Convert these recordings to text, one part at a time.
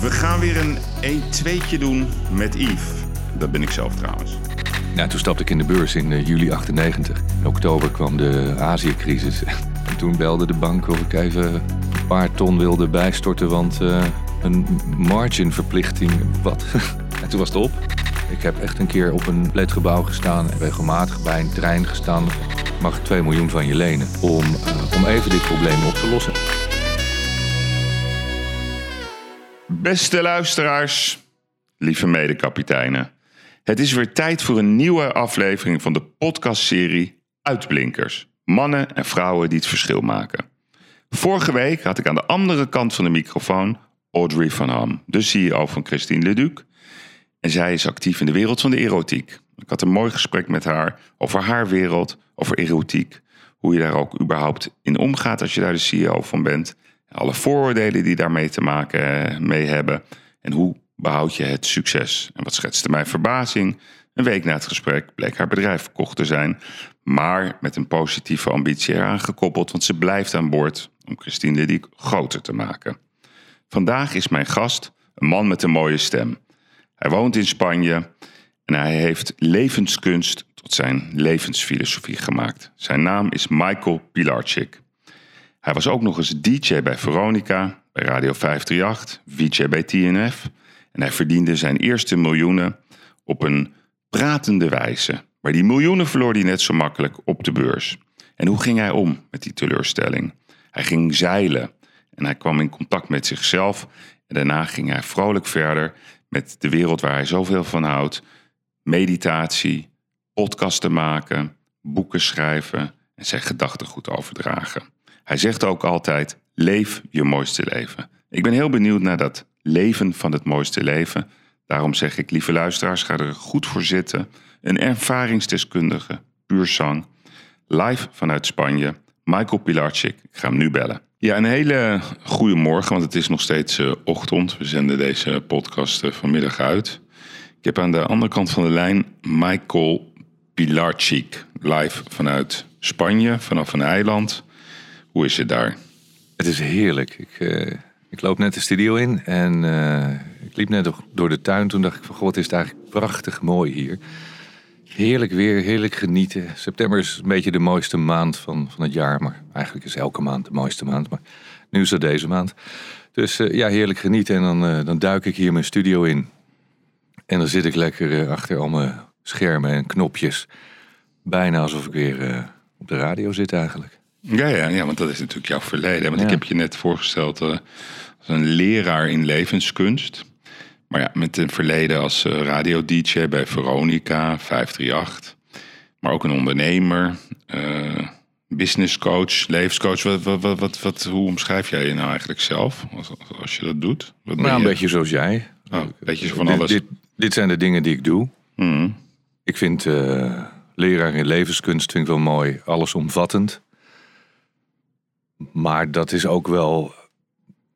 We gaan weer een 1-2'tje doen met Yves. Dat ben ik zelf trouwens. Toen stapte ik in de beurs in eh, juli 98. In oktober kwam de Azië-crisis. En toen belde de bank of ik even een paar ton wilde bijstorten, want eh, een marginverplichting, wat? en toen was het op. Ik heb echt een keer op een flatgebouw gestaan en regelmatig bij een trein gestaan. Mag ik 2 miljoen van je lenen om, eh, om even dit probleem op te lossen. Beste luisteraars, lieve medekapiteinen. Het is weer tijd voor een nieuwe aflevering van de podcastserie Uitblinkers. Mannen en vrouwen die het verschil maken. Vorige week had ik aan de andere kant van de microfoon Audrey van Ham, de CEO van Christine Leduc. En zij is actief in de wereld van de erotiek. Ik had een mooi gesprek met haar over haar wereld, over erotiek. Hoe je daar ook überhaupt in omgaat als je daar de CEO van bent. Alle vooroordelen die daarmee te maken eh, mee hebben. En hoe behoud je het succes? En wat schetste mijn verbazing? Een week na het gesprek bleek haar bedrijf verkocht te zijn. Maar met een positieve ambitie eraan gekoppeld, want ze blijft aan boord om Christine Liddick groter te maken. Vandaag is mijn gast een man met een mooie stem. Hij woont in Spanje en hij heeft levenskunst tot zijn levensfilosofie gemaakt. Zijn naam is Michael Pilarczyk. Hij was ook nog eens DJ bij Veronica, bij Radio 538, VJ bij TNF. En hij verdiende zijn eerste miljoenen op een pratende wijze. Maar die miljoenen verloor hij net zo makkelijk op de beurs. En hoe ging hij om met die teleurstelling? Hij ging zeilen en hij kwam in contact met zichzelf. En daarna ging hij vrolijk verder met de wereld waar hij zoveel van houdt. Meditatie, podcasten maken, boeken schrijven en zijn gedachtegoed overdragen. Hij zegt ook altijd: leef je mooiste leven. Ik ben heel benieuwd naar dat leven van het mooiste leven. Daarom zeg ik, lieve luisteraars, ga er goed voor zitten. Een ervaringsdeskundige, puur zang, live vanuit Spanje, Michael Pilarczyk. Ik ga hem nu bellen. Ja, een hele goede morgen, want het is nog steeds uh, ochtend. We zenden deze podcast uh, vanmiddag uit. Ik heb aan de andere kant van de lijn Michael Pilarczyk, live vanuit Spanje, vanaf een eiland. Hoe is het daar? Het is heerlijk. Ik, uh, ik loop net de studio in en ik liep net door de tuin. Toen dacht ik van god, is het eigenlijk prachtig mooi hier. Heerlijk weer, heerlijk genieten. September is een beetje de mooiste maand van, van het jaar. Maar eigenlijk is elke maand de mooiste maand. Maar nu is het deze maand. Dus uh, ja, heerlijk genieten. En dan, dan duik ik hier mijn studio in. En dan zit ik lekker achter al mijn schermen en knopjes. Bijna alsof ik weer op de radio zit eigenlijk. Ja, ja, ja, want dat is natuurlijk jouw verleden. Want ja. ik heb je net voorgesteld als een leraar in levenskunst. Maar ja, met een verleden als uh, radio-dj bij Veronica, 538. Maar ook een ondernemer, uh, business coach, levenscoach. Wat, wat, wat, wat, hoe omschrijf jij je nou eigenlijk zelf als, als je dat doet? Wat nou, een je? beetje zoals jij. Oh, een beetje van alles. Dit, dit, dit, zijn de dingen die ik doe. Mm. Ik vind leraar in levenskunst vind ik wel mooi, allesomvattend. Maar dat is ook wel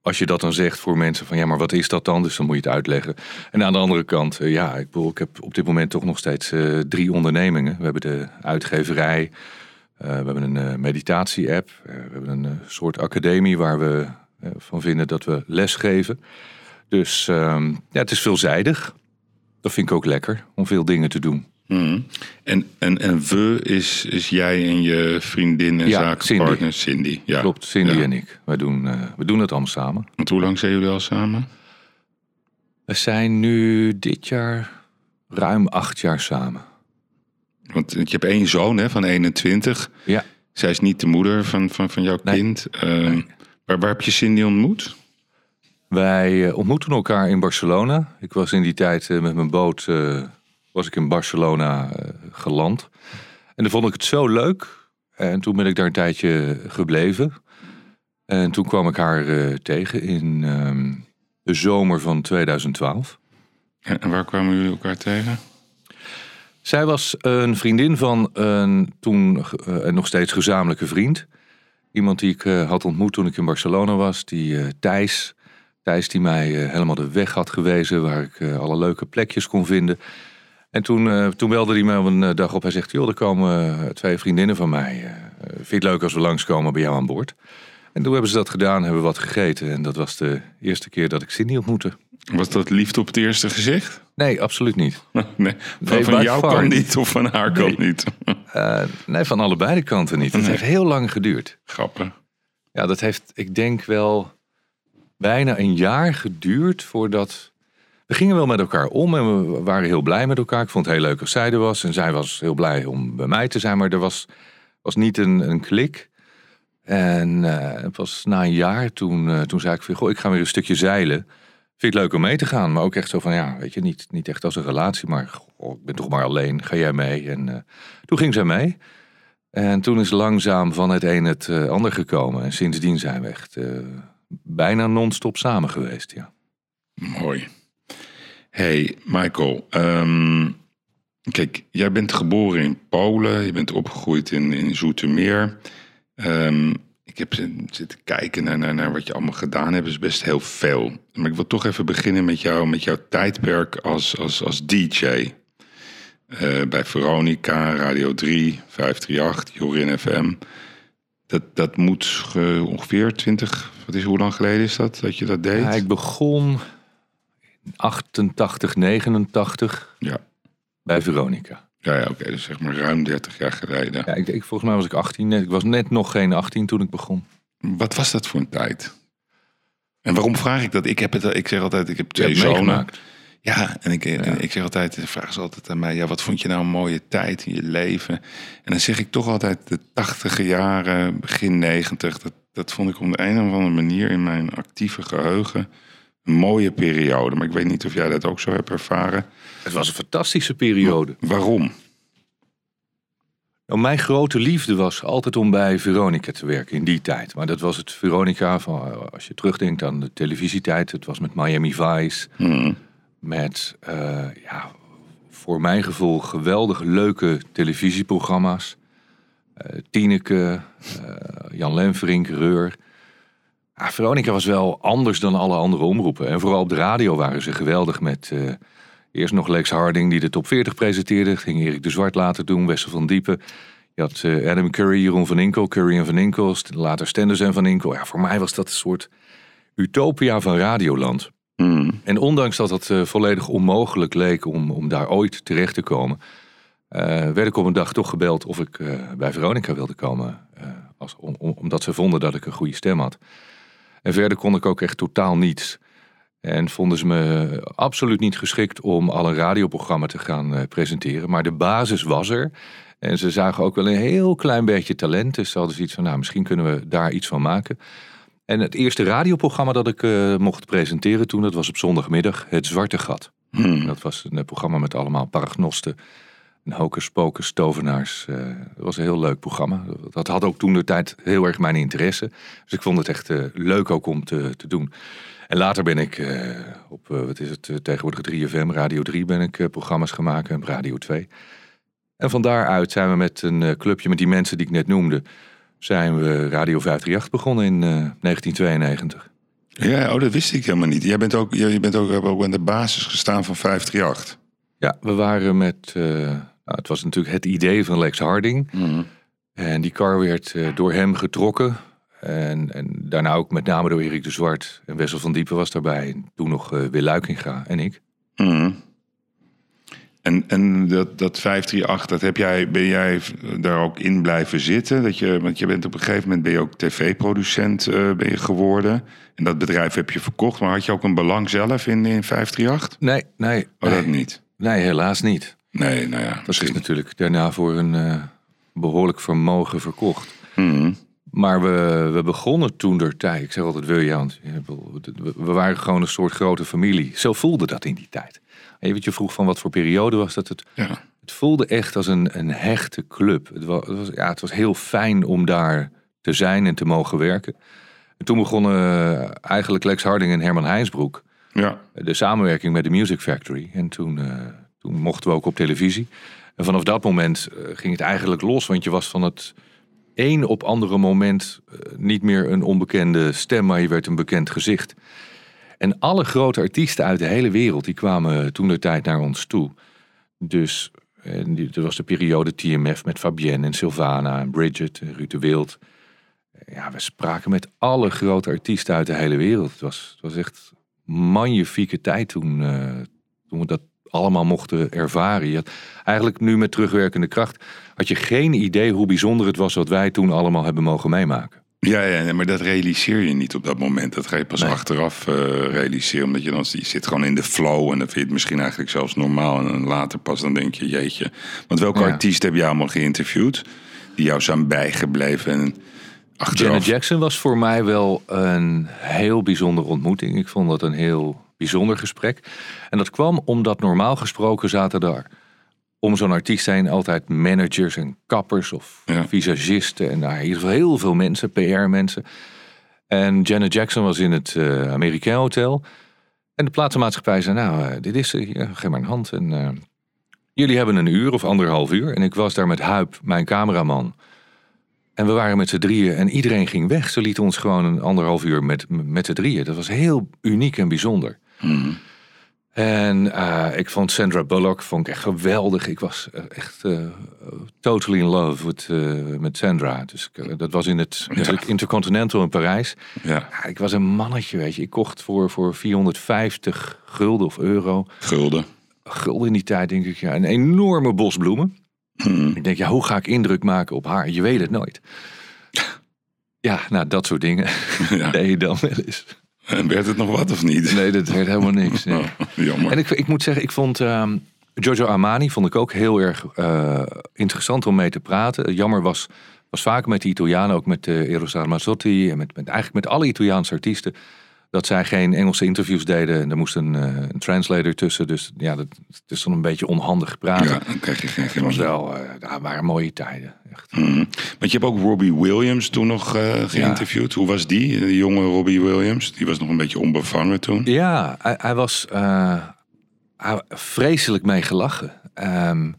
als je dat dan zegt voor mensen van ja, maar wat is dat dan? Dus dan moet je het uitleggen. En aan de andere kant, uh, ja, ik, bedoel, ik heb op dit moment toch nog steeds uh, drie ondernemingen. We hebben de uitgeverij, uh, we hebben een meditatie-app, we hebben een soort academie waar we van vinden dat we les geven. Dus ja, het is veelzijdig. Dat vind ik ook lekker om veel dingen te doen. Mm. En, en, en we is, is jij en je vriendin en ja, zakenpartner Cindy. Cindy. Ja. Klopt, Cindy ja. en ik. Wij doen, uh, we doen het allemaal samen. Want hoe lang zijn jullie al samen? We zijn nu dit jaar ruim acht jaar samen. Want je hebt één zoon hè, van 21. Ja. Zij is niet de moeder van, van, van jouw nee. kind. Uh, nee. waar, waar heb je Cindy ontmoet? Wij uh, ontmoeten elkaar in Barcelona. Ik was in die tijd uh, met mijn boot was ik in Barcelona uh, geland. En dan vond ik het zo leuk. En toen ben ik daar een tijdje gebleven. En toen kwam ik haar uh, tegen in um, de zomer van 2012. En waar kwamen jullie elkaar tegen? Zij was een vriendin van een toen uh, nog steeds gezamenlijke vriend. Iemand die ik had ontmoet toen ik in Barcelona was, die Thijs. Thijs die mij helemaal de weg had gewezen waar ik alle leuke plekjes kon vinden. En toen, uh, toen belde hij me een uh, dag op. Hij zegt, joh, er komen uh, twee vriendinnen van mij. vind je het leuk als we langskomen bij jou aan boord? En toen hebben ze dat gedaan, hebben we wat gegeten. En dat was de eerste keer dat ik Cindy ontmoette. Was dat liefde op het eerste gezicht? Nee, absoluut niet. Nee, van, Nee, far kant niet. of van haar kant niet? Eh, nee, van allebei de kanten niet. Het Nee. heeft heel lang geduurd. Grappig. Ja, dat heeft, ik denk wel bijna een jaar geduurd voordat. We gingen wel met elkaar om en we waren heel blij met elkaar. Ik vond het heel leuk als zij er was en zij was heel blij om bij mij te zijn, maar er was, was niet een, een klik. En eh, het was na een jaar toen, eh, toen zei ik goh, ik ga weer een stukje zeilen. Vind je het leuk om mee te gaan? Maar ook echt zo van, ja, weet je, niet, niet echt als een relatie, maar ik ben toch maar alleen, ga jij mee? En eh, toen ging zij mee. En toen is langzaam van het een het ander gekomen. En sindsdien zijn we echt bijna non-stop samen geweest, ja. Mooi. Hey, Michael. ehm, kijk, jij bent geboren in Polen. Je bent opgegroeid in, in Zoetermeer. Ehm, ik heb zit- zitten kijken naar, naar, naar wat je allemaal gedaan hebt. is best heel veel. Maar ik wil toch even beginnen met, jou, met jouw tijdperk als, als, als DJ. Eh, bij Veronica, Radio 3, 538, Jorin FM. Dat, dat moet ongeveer 20, wat is, hoe lang geleden is dat, dat je dat deed? Ja, ik begon 88, 89 Ja. bij Veronica. Ja, ja oké, dus zeg maar ruim 30 jaar geleden. Ja, ik, ik, volgens mij was ik 18. net- Ik was net nog geen 18 toen ik begon. Wat was dat voor een tijd? En waarom vraag ik dat? Ik, heb het, ik zeg altijd, ik heb twee zonen. Ja, en ik, en ik zeg altijd, vragen ze altijd aan mij, ja, wat vond je nou een mooie tijd in je leven? En dan zeg ik toch altijd de tachtige jaren, begin negentig. Dat, dat vond ik op de een of andere manier in mijn actieve geheugen mooie periode. Maar ik weet niet of jij dat ook zo hebt ervaren. Het was een fantastische periode. Waarom? Nou, mijn grote liefde was altijd om bij Veronica te werken in die tijd. Maar dat was het Veronica van, als je terugdenkt aan de televisietijd. Het was met Miami Vice. Hmm. Met, eh, ja, voor mijn gevoel geweldige leuke televisieprogramma's. Eh Tineke, eh, Jan Lemverink, Reur. Ja, Veronica was wel anders dan alle andere omroepen. En vooral op de radio waren ze geweldig met... eh, eerst nog Lex Harding die de top 40 presenteerde. Ging Erik de Zwart later doen, Wessel van Diepen. Je had eh, Adam Curry, Jeroen van Inkel, Curry en van Inkel. Later Stenders en van Inkel. Ja, voor mij was dat een soort utopia van Radioland. Hmm. En ondanks dat het eh, volledig onmogelijk leek om, om daar ooit terecht te komen, werd ik op een dag toch gebeld of ik bij Veronica wilde komen. als, om, om- omdat ze vonden dat ik een goede stem had. En verder kon ik ook echt totaal niets. En vonden ze me absoluut niet geschikt om al een radioprogramma te gaan eh, presenteren. Maar de basis was er. En ze zagen ook wel een heel klein beetje talent. Dus ze hadden zoiets van, nou, misschien kunnen we daar iets van maken. En het eerste radioprogramma dat ik eh, mocht presenteren toen, dat was op zondagmiddag, Het Zwarte Gat. Hmm. Dat was een programma met allemaal paragnosten en hokers, pokers, tovenaars. Eh, dat was een heel leuk programma. Dat had ook toen de tijd heel erg mijn interesse. Dus ik vond het echt eh, leuk ook om te, te doen. En later ben ik eh, op, wat is het, tegenwoordig 3FM, Radio 3 ben ik programma's gemaakt en op Radio 2. En van daaruit zijn we met een clubje met die mensen die ik net noemde, zijn we Radio 538 begonnen in eh, 1992. Ja, oh, dat wist ik helemaal niet. Jij bent ook, jij bent ook, ook aan de basis gestaan van 538. Ja, we waren met, nou, het was natuurlijk het idee van Lex Harding. Hmm. En die car werd eh, door hem getrokken. En, en daarna ook met name door Erik de Zwart. En Wessel van Diepen was daarbij. En toen nog eh Wil Luikinga en ik. Hmm. En, en dat, dat 538, dat heb jij, ben jij daar ook in blijven zitten? Dat je, want je bent op een gegeven moment ben je ook tv-producent eh, ben je geworden. En dat bedrijf heb je verkocht. Maar had je ook een belang zelf in, in 538? Nee, nee, Oh, nee, dat niet. nee, helaas niet. Nee, nou ja. Dat is natuurlijk daarna voor een eh, behoorlijk vermogen verkocht. Hmm. Maar we, we begonnen toen der tijd. Ik zeg altijd wil je, want we- we waren gewoon een soort grote familie. Zo voelde dat in die tijd. En je, weet, je vroeg van wat voor periode was dat het Ja. Het voelde echt als een, een hechte club. Het was, het, was, ja, het was heel fijn om daar te zijn en te mogen werken. En toen begonnen eh, eigenlijk Lex Harding en Herman Heinsbroek ja. de samenwerking met de Music Factory. En toen, eh, toen mochten we ook op televisie. En vanaf dat moment eh, ging het eigenlijk los. Want je was van het een op andere moment eh, niet meer een onbekende stem, maar je werd een bekend gezicht. En alle grote artiesten uit de hele wereld die kwamen toen de tijd naar ons toe. Dus en was de periode TMF met Fabienne en Sylvana en Bridget en Ruud de Wild. Ja, we spraken met alle grote artiesten uit de hele wereld. Het was, het was echt magnifieke tijd toen, eh, toen we dat allemaal mochten ervaren. Je had eigenlijk nu met terugwerkende kracht had je geen idee hoe bijzonder het was wat wij toen allemaal hebben mogen meemaken. Ja, ja, maar dat realiseer je niet op dat moment. Dat ga je pas Nee. achteraf eh, realiseren. Omdat je dan je zit gewoon in de flow. En dan vind je het misschien eigenlijk zelfs normaal. En dan later pas dan denk je, jeetje. Want welke Ja. artiest heb je allemaal geïnterviewd? Die jou zijn bijgebleven en achteraf... Janet Jackson was voor mij wel een heel bijzondere ontmoeting. Ik vond dat een heel bijzonder gesprek. En dat kwam omdat normaal gesproken zaten daar om zo'n artiest heen altijd managers en kappers of Ja. visagisten. En daar in ieder geval heel veel mensen, PR-mensen. En Janet Jackson was in het eh Amerikaan Hotel. En de platenmaatschappij zei, nou, eh, dit is ze, geef maar een hand. En eh, jullie hebben een uur of anderhalf uur. En ik was daar met Huip, mijn cameraman. En we waren met z'n drieën en iedereen ging weg. Ze lieten ons gewoon een anderhalf uur met, met z'n drieën. Dat was heel uniek en bijzonder. En eh, ik vond Sandra Bullock vond ik echt geweldig. Ik was eh, echt eh, totally in love with, met Sandra. Dus ik, dat was in het Ja. Intercontinental in Parijs. Ja, Ja, ik was een mannetje, weet je. Ik kocht voor, voor 450 gulden of euro. gulden. Gulden in die tijd, denk ik. Ja, een enorme bos bloemen. Mhm. Ik denk, ja, hoe ga ik indruk maken op haar? Je weet het nooit. Ja, nou, dat soort dingen. Ja. je dan wel eens. En werd het nog wat of niet? Nee, dat werd helemaal niks. Nee. Oh, jammer. En ik, ik moet zeggen, ik vond ehm, Giorgio Armani vond ik ook heel erg eh, interessant om mee te praten. Jammer was, was vaak met de Italianen, ook met uh, Eros Ramazzotti en met, met, eigenlijk met alle Italiaanse artiesten, dat zij geen Engelse interviews deden. En er moest een, eh, een translator tussen. Dus ja, dat, het is dan een beetje onhandig praten. Ja, dan krijg je geen Het was geen wel, eh daar waren mooie tijden. Echt. Mhm. Want je hebt ook Robbie Williams toen nog eh, geïnterviewd. Hoe was die, de jonge Robbie Williams? Die was nog een beetje onbevangen toen. Ja, hij, hij was hij, vreselijk mee gelachen. Ehm,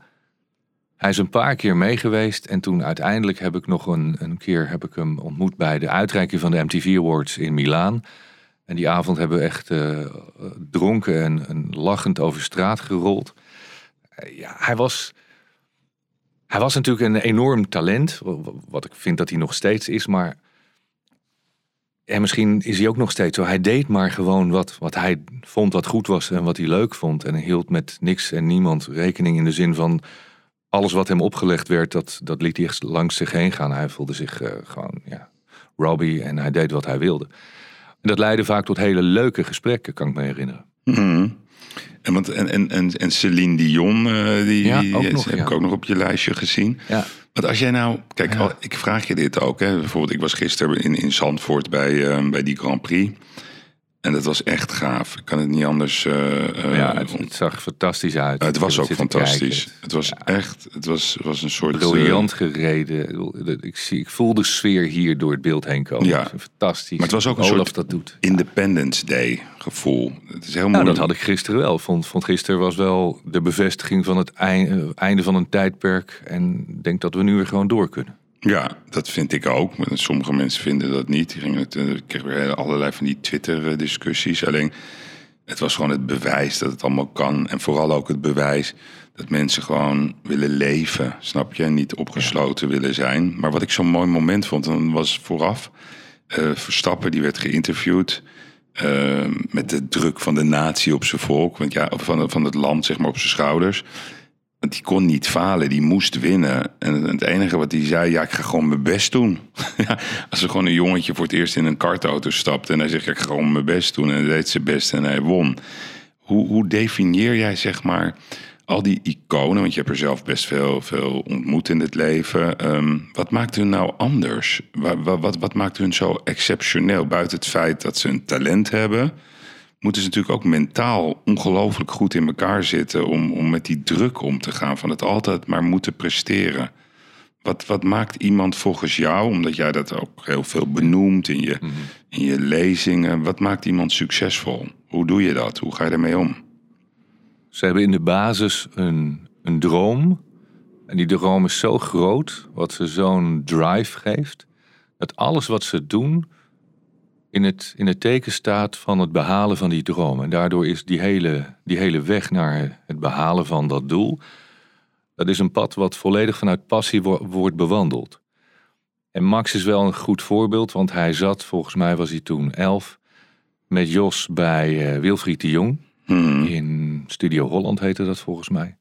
hij is een paar keer mee geweest en toen uiteindelijk heb ik nog een, een keer heb ik hem ontmoet bij de uitreiking van de MTV Awards in Milaan. En die avond hebben we echt eh, dronken en, en lachend over straat gerold. Eh, ja, hij was, hij was natuurlijk een enorm talent, wa- wa- wat ik vind dat hij nog steeds is, maar en misschien is hij ook nog steeds zo. Hij deed maar gewoon wat, wat hij vond wat goed was en wat hij leuk vond. En hield met niks en niemand rekening in de zin van alles wat hem opgelegd werd, dat, dat liet hij echt langs zich heen gaan. Hij voelde zich eh, gewoon, ja, Robbie en hij deed wat hij wilde. En dat leidde vaak tot hele leuke gesprekken, kan ik me herinneren. Mhm. En, want, en, en, en, Celine Dion, eh, die, Ja, die heb ik ook nog op je lijstje gezien. Ja, Want als jij nou, kijk, al- ik vraag je dit ook. Hè. Bijvoorbeeld, ik was gisteren in, in Zandvoort bij, eh, bij die Grand Prix. En dat was echt gaaf. Ik kan het niet anders. eh, eh, ja het, het zag fantastisch uit. het was ook fantastisch. Het was Ja. echt, het was, was een soort. eh, Briljant gereden. Ik zie, ik voel de sfeer hier door het beeld heen komen. Ja. Fantastisch. Maar het was ook een Olaf soort dat doet. Independence Day gevoel. Het is heel Nou, dat had ik gisteren wel. Vond, vond gisteren was wel de bevestiging van het einde, einde van een tijdperk. En ik denk dat we nu weer gewoon door kunnen. Ja, dat vind ik ook. Sommige mensen vinden dat niet. Die gingen het, eh, ik kreeg weer allerlei van die Twitter-discussies. Alleen, het was gewoon het bewijs dat het allemaal kan. En vooral ook het bewijs dat mensen gewoon willen leven. Snap je? Niet opgesloten willen zijn. Maar wat ik zo'n mooi moment vond, dan was vooraf... eh, Verstappen, die werd geïnterviewd... eh, met de druk van de natie op zijn volk. Want ja, van, van het land, zeg maar, op zijn schouders. Die kon niet falen, die moest winnen. En het enige wat hij zei, ja, ik ga gewoon mijn best doen. als er gewoon een jongetje voor het eerst in een kartauto stapt... en hij zegt, ik ga gewoon mijn best doen. En hij deed zijn best en hij won. Hoe, hoe definieer jij, zeg maar, al die iconen... want je hebt er zelf best veel, veel ontmoet in het leven. Ehm, wat maakt hun nou anders? Wat, wat, wat maakt hun zo exceptioneel? Buiten het feit dat ze een talent hebben moeten ze natuurlijk ook mentaal ongelooflijk goed in elkaar zitten om, om met die druk om te gaan van het altijd maar moeten presteren. Wat, wat maakt iemand volgens jou, omdat jij dat ook heel veel benoemt in je, in je lezingen, wat maakt iemand succesvol? Hoe doe je dat? Hoe ga je ermee om? Ze hebben in de basis een, een droom. En die droom is zo groot, wat ze zo'n drive geeft, dat alles wat ze doen in het, in het teken staat van het behalen van die droom. En daardoor is die hele, die hele weg naar het behalen van dat doel, dat is een pad wat volledig vanuit passie wo- wordt bewandeld. En Max is wel een goed voorbeeld, want hij zat, volgens mij was hij toen elf, met Jos bij eh, Wilfried de Jong. Hmm. In Studio Holland heette dat volgens mij.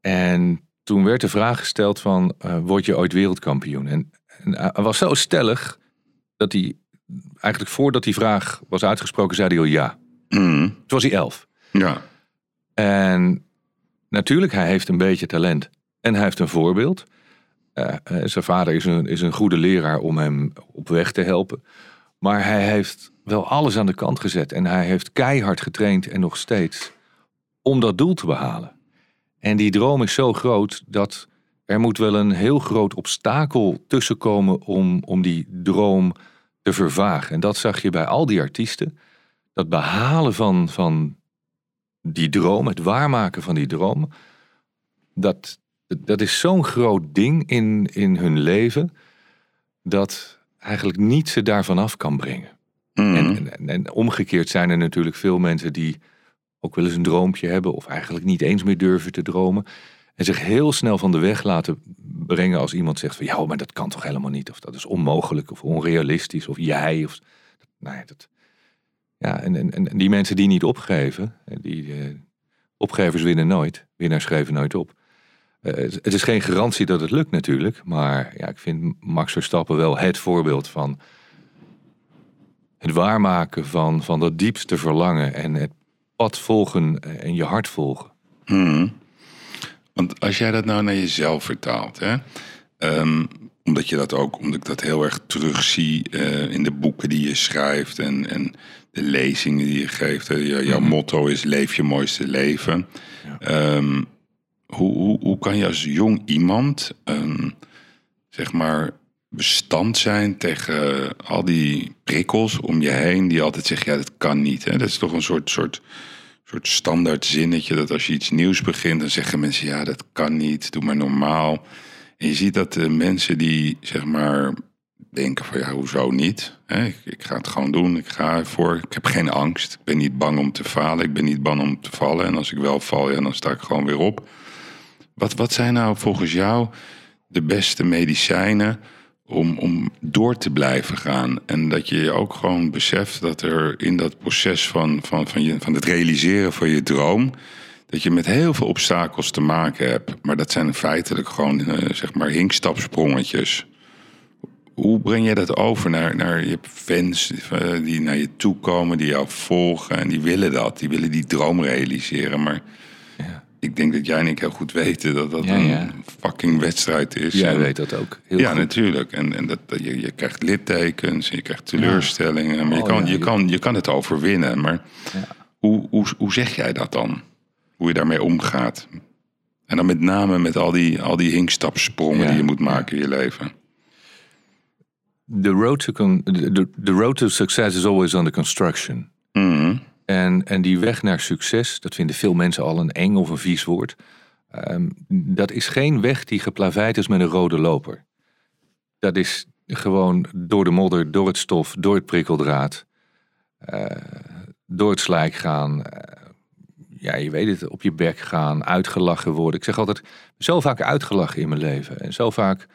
En toen werd de vraag gesteld van, eh, word je ooit wereldkampioen? En, en hij was zo stellig dat hij, eigenlijk voordat die vraag was uitgesproken, zei hij al ja. Hmm. Toen was hij elf. Ja. En natuurlijk, hij heeft een beetje talent. En hij heeft een voorbeeld. Eh, eh, zijn vader is een, is een goede leraar om hem op weg te helpen. Maar hij heeft wel alles aan de kant gezet. En hij heeft keihard getraind en nog steeds. Om dat doel te behalen. En die droom is zo groot dat er moet wel een heel groot obstakel tussenkomen om, om die droom te vervagen. En dat zag je bij al die artiesten. Dat behalen van, van die droom, het waarmaken van die droom, dat, dat is zo'n groot ding in, in hun leven, dat eigenlijk niets ze daarvan af kan brengen. Hmm. En, en, en omgekeerd zijn er natuurlijk veel mensen die ook wel eens een droompje hebben, of eigenlijk niet eens meer durven te dromen. En zich heel snel van de weg laten brengen als iemand zegt van ja, maar dat kan toch helemaal niet. Of dat is onmogelijk of onrealistisch. Of jij. Of, nou ja, dat, ja en, en, en die mensen die niet opgeven, die eh, opgevers winnen nooit. Winnaars schrijven nooit op. Eh, het het is geen garantie dat het lukt natuurlijk. Maar ja, ik vind Max Verstappen wel het voorbeeld van het waarmaken van, van dat diepste verlangen. En het pad volgen en je hart volgen. Hmm. Want als jij dat nou naar jezelf vertaalt, hè? ehm, omdat je dat ook, omdat ik dat heel erg terugzie eh, in de boeken die je schrijft en, en de lezingen die je geeft. jouw Mhm. motto is leef je mooiste leven. Ja. Ehm, hoe, hoe, hoe kan je als jong iemand, ehm, zeg maar, bestand zijn tegen al die prikkels om je heen die altijd zeggen, ja, dat kan niet. Hè? Dat is toch een soort, soort, soort standaard zinnetje dat als je iets nieuws begint, dan zeggen mensen, ja, dat kan niet, doe maar normaal. En je ziet dat de mensen die, zeg maar, denken van, ja, hoezo niet? Ik, ik ga het gewoon doen, ik ga ervoor, ik heb geen angst, ik ben niet bang om te falen, ik ben niet bang om te vallen. En als ik wel val, ja, dan sta ik gewoon weer op. Wat, wat zijn nou volgens jou de beste medicijnen om, om door te blijven gaan? En dat je je ook gewoon beseft dat er in dat proces van, van, van, je, van het realiseren van je droom... dat je met heel veel obstakels te maken hebt. Maar dat zijn feitelijk gewoon, eh, zeg maar, hinkstapsprongetjes. Hoe breng je dat over naar, naar je fans eh, die naar je toe komen, die jou volgen en die willen dat, die willen die droom realiseren. Maar. Ik denk dat jij en ik heel goed weten dat dat Ja, een ja. fucking wedstrijd is. Jij En- weet dat ook. Heel ja, goed. natuurlijk. En, en dat, je, je krijgt littekens, en je krijgt teleurstellingen. Maar je, Oh, kan, je, kan, je kan het overwinnen. Maar hoe, hoe, hoe zeg jij dat dan? Hoe je daarmee omgaat? En dan met name met al die, al die hinkstapsprongen die je moet maken in je leven. The road, to con- the, the road to success is always under construction. Mhm. En, en die weg naar succes, dat vinden veel mensen al een eng of een vies woord. Ehm, dat is geen weg die geplaveid is met een rode loper. Dat is gewoon door de modder, door het stof, door het prikkeldraad, eh, door het slijk gaan. eh, ja, je weet het, op je bek gaan, uitgelachen worden. Ik zeg altijd, zo vaak uitgelachen in mijn leven. En zo vaak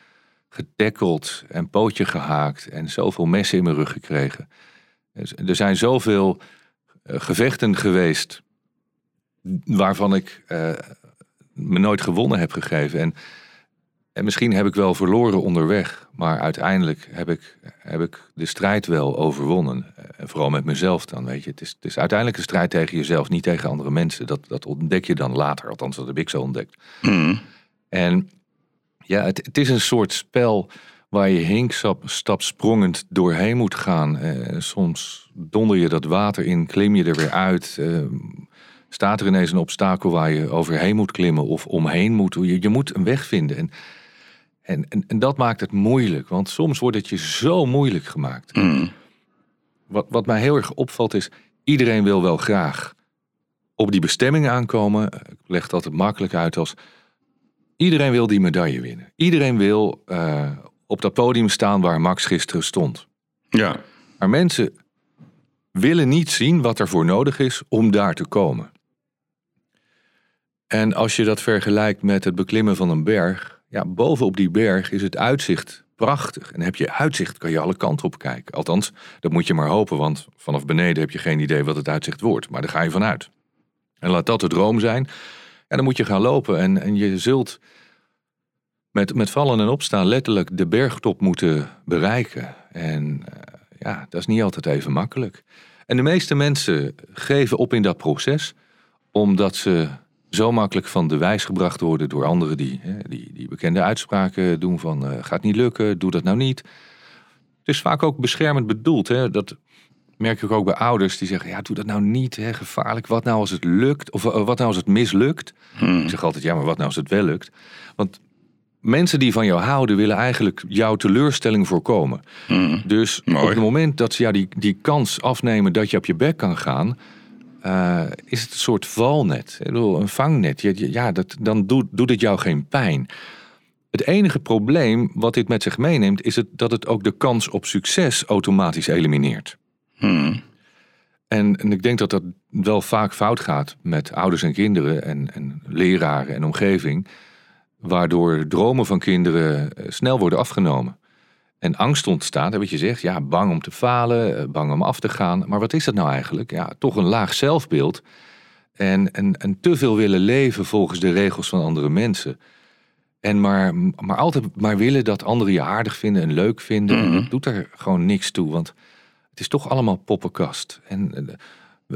getackeld en pootje gehaakt en zoveel messen in mijn rug gekregen. Dus Er zijn zoveel gevechten geweest waarvan ik eh, me nooit gewonnen heb gegeven. En, en misschien heb ik wel verloren onderweg, maar uiteindelijk heb ik, heb ik de strijd wel overwonnen. Eh, En vooral met mezelf dan, weet je. Het is, het is uiteindelijk een strijd tegen jezelf, niet tegen andere mensen. Dat, dat ontdek je dan later, althans dat heb ik zo ontdekt. Mhm. En ja, het, het is een soort spel waar je hinkstap stapsprongend doorheen moet gaan. Eh, soms donder je dat water in, klim je er weer uit. eh, staat er ineens een obstakel waar je overheen moet klimmen of omheen moet. Je, je moet een weg vinden. En, en, en, en dat maakt het moeilijk, want soms wordt het je zo moeilijk gemaakt. Mhm. Wat, wat mij heel erg opvalt is, iedereen wil wel graag op die bestemming aankomen. Ik leg het altijd makkelijk uit als, iedereen wil die medaille winnen. Iedereen wil eh, op dat podium staan waar Max gisteren stond. Ja. Maar mensen willen niet zien wat er voor nodig is om daar te komen. En als je dat vergelijkt met het beklimmen van een berg, ja, bovenop die berg is het uitzicht prachtig. En heb je uitzicht, kan je alle kanten op kijken. Althans, dat moet je maar hopen, want vanaf beneden heb je geen idee wat het uitzicht wordt. Maar daar ga je vanuit. En laat dat de droom zijn. En dan moet je gaan lopen en, en je zult met, met vallen en opstaan letterlijk de bergtop moeten bereiken. En uh, ja, dat is niet altijd even makkelijk. En de meeste mensen geven op in dat proces, omdat ze zo makkelijk van de wijs gebracht worden door anderen die, die, die bekende uitspraken doen van uh, gaat niet lukken, doe dat nou niet. Het is vaak ook beschermend bedoeld. Hè? Dat merk ik ook bij ouders die zeggen, ja doe dat nou niet, hè? gevaarlijk. Wat nou als het lukt? Of uh, wat nou als het mislukt? Hmm. Ik zeg altijd, ja maar wat nou als het wel lukt? Want mensen die van jou houden willen eigenlijk jouw teleurstelling voorkomen. Hmm. Dus op het moment dat ze jou die, die kans afnemen dat je op je bek kan gaan, uh, is het een soort valnet. Ik bedoel, een vangnet. Ja, dat, dan doet, doet het jou geen pijn. Het enige probleem wat dit met zich meeneemt, is het, dat het ook de kans op succes automatisch elimineert. Hmm. En, en, ik denk dat dat wel vaak fout gaat met ouders en kinderen en, en leraren en omgeving, waardoor dromen van kinderen eh, snel worden afgenomen en angst ontstaat. wat je zegt, ja, bang om te falen, eh, bang om af te gaan. Maar wat is dat nou eigenlijk? Ja, toch een laag zelfbeeld. En, en, en te veel willen leven volgens de regels van andere mensen. En maar, maar altijd maar willen dat anderen je aardig vinden en leuk vinden. Mm Dat doet er gewoon niks toe, want het is toch allemaal poppenkast. En eh,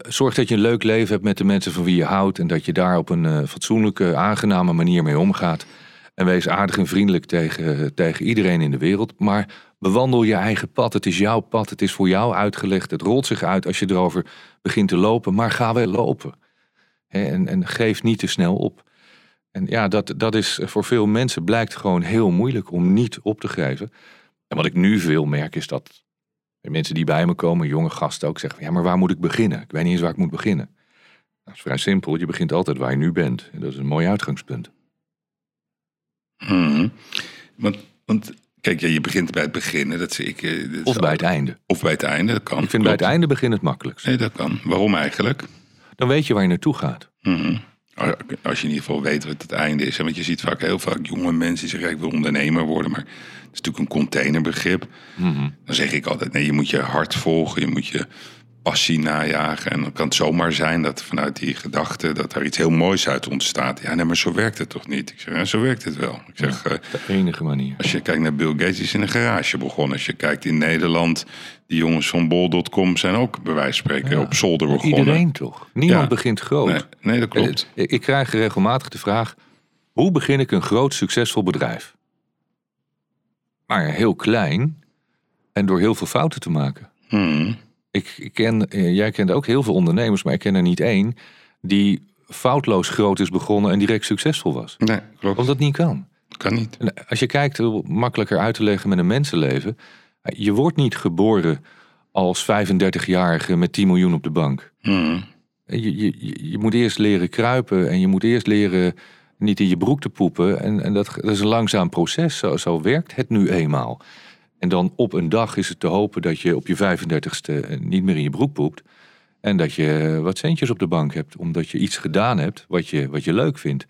zorg dat je een leuk leven hebt met de mensen van wie je houdt. En dat je daar op een uh, fatsoenlijke, aangename manier mee omgaat. En wees aardig en vriendelijk tegen, tegen iedereen in de wereld. Maar bewandel je eigen pad. Het is jouw pad. Het is voor jou uitgelegd. Het rolt zich uit als je erover begint te lopen. Maar ga wel lopen. En, en geef niet te snel op. En ja, dat, dat is voor veel mensen blijkt gewoon heel moeilijk om niet op te geven. En wat ik nu veel merk is dat mensen die bij me komen, jonge gasten ook zeggen: Ja, maar waar moet ik beginnen? Ik weet niet eens waar ik moet beginnen. Dat is vrij simpel. Je begint altijd waar je nu bent. En dat is een mooi uitgangspunt. Hmm. Want, want kijk, ja, je begint bij het begin. Dat zie ik, eh, dat of bij het einde. Of bij het einde, dat kan. Ik vind bij het einde begin het makkelijkst. Nee, dat kan. Waarom eigenlijk? Dan weet je waar je naartoe gaat. Hmm. Als je in ieder geval weet wat het einde is. Want je ziet vaak heel vaak jonge mensen die zeggen: Ik wil ondernemer worden. Maar het is natuurlijk een containerbegrip. Hmm. Dan zeg ik altijd: Nee, je moet je hart volgen. Je moet je passie najagen. En dan kan het zomaar zijn dat vanuit die gedachte dat er iets heel moois uit ontstaat. Ja, nee, maar zo werkt het toch niet? Ik zeg, ja, zo werkt het wel. Ik zeg, ja, de enige manier. Als je kijkt naar Bill Gates, is in een garage begonnen. Als je kijkt in Nederland, die jongens van bol.com zijn ook bij wijze van spreken op zolder begonnen. Iedereen toch? Niemand begint groot. Nee, nee, dat klopt. Eh, ik krijg regelmatig de vraag, hoe begin ik een groot succesvol bedrijf? Maar heel klein en door heel veel fouten te maken. Hmm. Ik, ken, eh, jij kent ook heel veel ondernemers, maar ik ken er niet één die foutloos groot is begonnen en direct succesvol was. Nee, klopt. Omdat dat niet kan. Kan niet. Als je kijkt, hoe makkelijker uit te leggen met een mensenleven. Je wordt niet geboren als 35-jarige met 10 miljoen op de bank. Hmm. Je, je, je moet eerst leren kruipen en je moet eerst leren niet in je broek te poepen. En, en dat, dat is een langzaam proces. Zo, zo werkt het nu eenmaal. En dan op een dag is het te hopen dat je op je 35ste niet meer in je broek poept. En dat je wat centjes op de bank hebt, omdat je iets gedaan hebt wat je, wat je leuk vindt.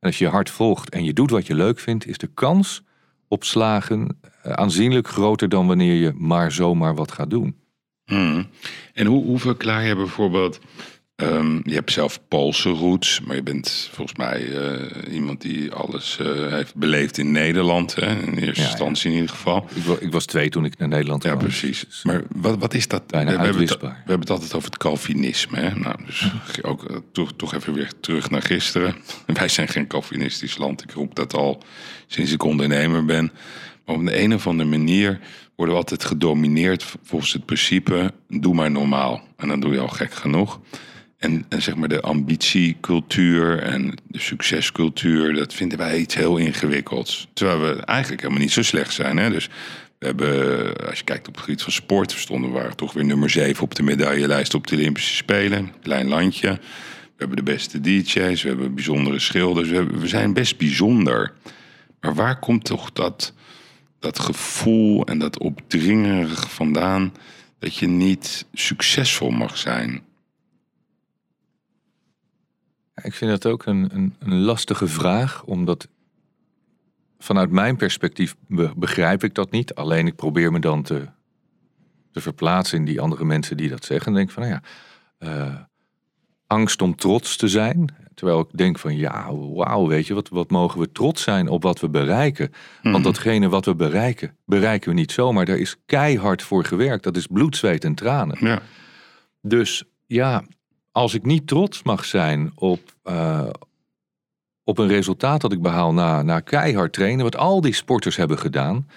En als je je hart volgt en je doet wat je leuk vindt, is de kans op slagen eh, aanzienlijk groter dan wanneer je maar zomaar wat gaat doen. Hmm. En hoe, hoe verklaar je bijvoorbeeld Um, je hebt zelf Poolse roots, maar je bent volgens mij uh, iemand die alles uh, heeft beleefd in Nederland. Hè? In eerste ja, instantie in ieder geval. Ik, ik, was twee toen ik naar Nederland kwam. Ja, precies. Dus, maar wat, wat is dat? Bijna we, hebben het, we hebben het altijd over het Calvinisme. Hè? Nou, dus ook uh, toch, toch even weer terug naar gisteren. Wij zijn geen Calvinistisch land. Ik roep dat al sinds ik ondernemer ben. Maar op de een of andere manier worden we altijd gedomineerd volgens het principe: doe maar normaal. En dan doe je al gek genoeg. En, en, zeg maar de ambitiecultuur en de succescultuur, dat vinden wij iets heel ingewikkelds. Terwijl we eigenlijk helemaal niet zo slecht zijn. Hè? Dus we hebben, als je kijkt op het gebied van sport, stonden we toch weer nummer 7 op de medaillelijst op de Olympische Spelen. Klein landje. We hebben de beste DJ's, we hebben bijzondere schilders. We, we zijn best bijzonder. Maar waar komt toch dat, dat gevoel en dat opdringerige vandaan dat je niet succesvol mag zijn? Ik vind dat ook een, een, een lastige vraag, omdat vanuit mijn perspectief be- begrijp ik dat niet. Alleen ik probeer me dan te, te verplaatsen in die andere mensen die dat zeggen. En denk van, nou ja, eh, angst om trots te zijn. Terwijl ik denk van, ja, wauw, weet je, wat, wat mogen we trots zijn op wat we bereiken. Want datgene wat we bereiken, bereiken we niet zomaar. Daar is keihard voor gewerkt. Dat is bloed, zweet en tranen. Ja. Dus ja, als ik niet trots mag zijn op, eh, op een resultaat dat ik behaal na, na keihard trainen, wat al die sporters hebben gedaan,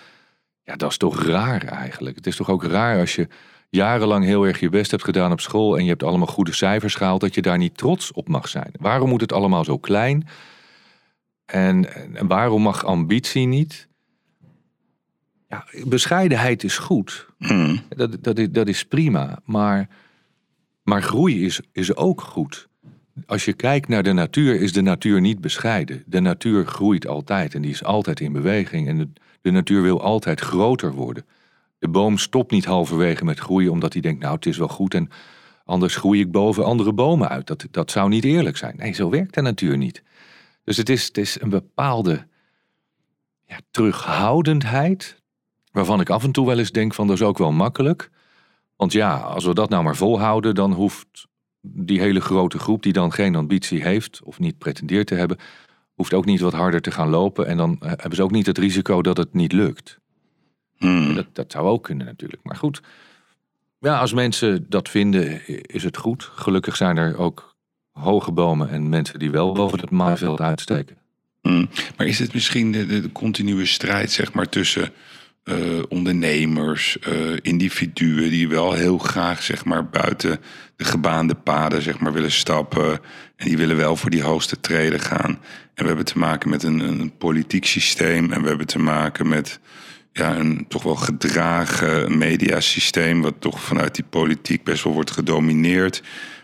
ja, dat is toch raar eigenlijk. Het is toch ook raar als je jarenlang heel erg je best hebt gedaan op school en je hebt allemaal goede cijfers gehaald, dat je daar niet trots op mag zijn. Waarom moet het allemaal zo klein? En, en waarom mag ambitie niet? Ja, bescheidenheid is goed. Hm. Dat, dat, is, dat is prima. Maar, maar groei is, is ook goed. Als je kijkt naar de natuur, is de natuur niet bescheiden. De natuur groeit altijd en die is altijd in beweging. En de, de natuur wil altijd groter worden. De boom stopt niet halverwege met groeien omdat hij denkt, nou het is wel goed en anders groei ik boven andere bomen uit. Dat, dat zou niet eerlijk zijn. Nee, zo werkt de natuur niet. Dus het is, het is een bepaalde ja, terughoudendheid, waarvan ik af en toe wel eens denk van dat is ook wel makkelijk. Want ja, als we dat nou maar volhouden, dan hoeft die hele grote groep die dan geen ambitie heeft of niet pretendeert te hebben, hoeft ook niet wat harder te gaan lopen. En dan eh, hebben ze ook niet het risico dat het niet lukt. Hm. Dat, dat zou ook kunnen natuurlijk. Maar goed, ja, als mensen dat vinden, is het goed. Gelukkig zijn er ook hoge bomen en mensen die wel boven het maaiveld uitsteken. Hm. Maar is het misschien de, de, de continue strijd zeg maar, tussen eh, ondernemers, eh, individuen die wel heel graag zeg maar, buiten de gebaande paden zeg maar, willen stappen en die willen wel voor die hoogste treden gaan. En we hebben te maken met een, een politiek systeem en we hebben te maken met ja, een toch wel gedragen mediasysteem, wat toch vanuit die politiek best wel wordt gedomineerd.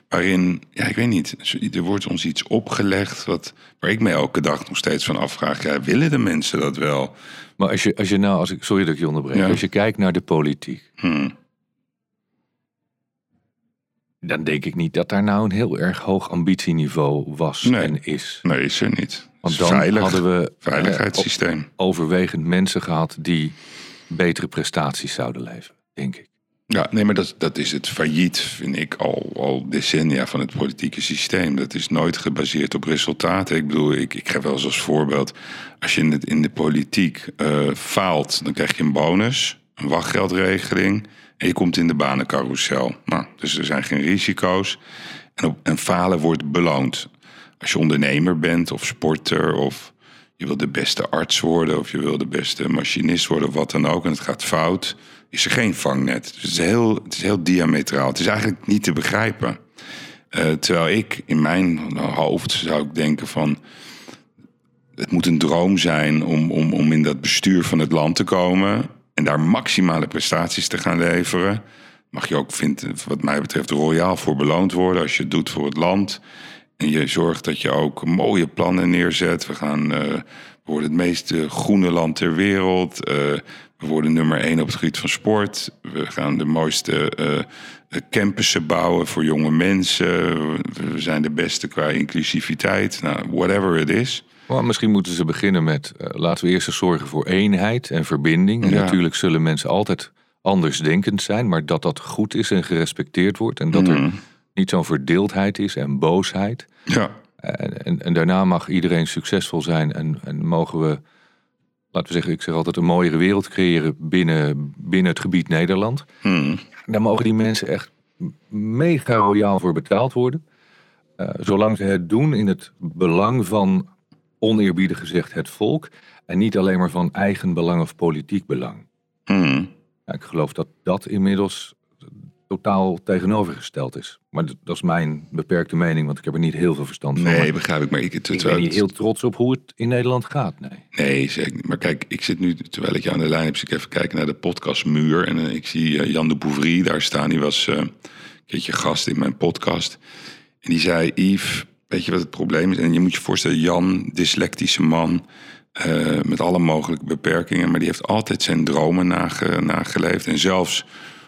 Waarin, ja, ik weet niet, er wordt ons iets opgelegd wat, waar ik me elke dag nog steeds van afvraag. Ja, willen de mensen dat wel? Maar als je, als je nou, als ik, sorry dat ik je onderbreek, Ja. als je kijkt naar de politiek, Hm. dan denk ik niet dat daar nou een heel erg hoog ambitieniveau was Nee. en is. Nee, is er niet. Want dan veilig, hadden we eh, veiligheidssysteem. overwegend mensen gehad die betere prestaties zouden leveren, denk ik. Ja, nee, maar dat, dat is het failliet, vind ik, al, al decennia van het politieke systeem. Dat is nooit gebaseerd op resultaten. Ik bedoel, ik, ik geef wel eens als voorbeeld... als je in, het, in de politiek eh, faalt, dan krijg je een bonus, een wachtgeldregeling... en je komt in de banencarousel. Nou, dus er zijn geen risico's. En, op, en falen wordt beloond. Als je ondernemer bent of sporter of je wil de beste arts worden of je wil de beste machinist worden wat dan ook en het gaat fout, is er geen vangnet. Dus het is heel, het is heel diametraal. Het is eigenlijk niet te begrijpen. Eh, terwijl ik in mijn hoofd zou ik denken van het moet een droom zijn om, om, om in dat bestuur van het land te komen en daar maximale prestaties te gaan leveren. Mag je ook, vindt, wat mij betreft, royaal voor beloond worden als je het doet voor het land. En je zorgt dat je ook mooie plannen neerzet. We, gaan, eh, worden het meest groene land ter wereld. Eh, we worden nummer één op het gebied van sport. We gaan de mooiste eh, campussen bouwen voor jonge mensen. We- zijn de beste qua inclusiviteit. Nou, whatever it is. Maar misschien moeten ze beginnen met, eh, laten we eerst eens zorgen voor eenheid en verbinding. En Ja. natuurlijk zullen mensen altijd andersdenkend zijn, maar dat dat goed is en gerespecteerd wordt. En dat er Mhm. niet zo'n verdeeldheid is en boosheid. Ja, En, en, en daarna mag iedereen succesvol zijn en, en mogen we, laten we zeggen, ik zeg altijd, een mooiere wereld creëren binnen, binnen het gebied Nederland. Hm. Daar mogen die mensen echt mega royaal voor betaald worden. Eh, zolang ze het doen in het belang van, oneerbiedig gezegd, het volk. En niet alleen maar van eigen belang of politiek belang. Hm. Ja, ik geloof dat dat inmiddels totaal tegenovergesteld is. Maar dat is mijn beperkte mening, want ik heb er niet heel veel verstand van. Nee, Maar begrijp ik. Maar ik, ik terwijl ben niet het- heel trots op hoe het in Nederland gaat. Nee. Nee, zeker niet. Maar kijk, ik zit nu, terwijl ik je aan de lijn heb, zit ik even kijken naar de podcastmuur. En eh, ik zie eh, Jan de Bouvry daar staan. Die was eh, een keertje gast in mijn podcast. En die zei, Yves, weet je wat het probleem is? En je moet je voorstellen, Jan, dyslectische man, met alle mogelijke beperkingen. Maar die heeft altijd zijn dromen nage, nageleefd. En zelfs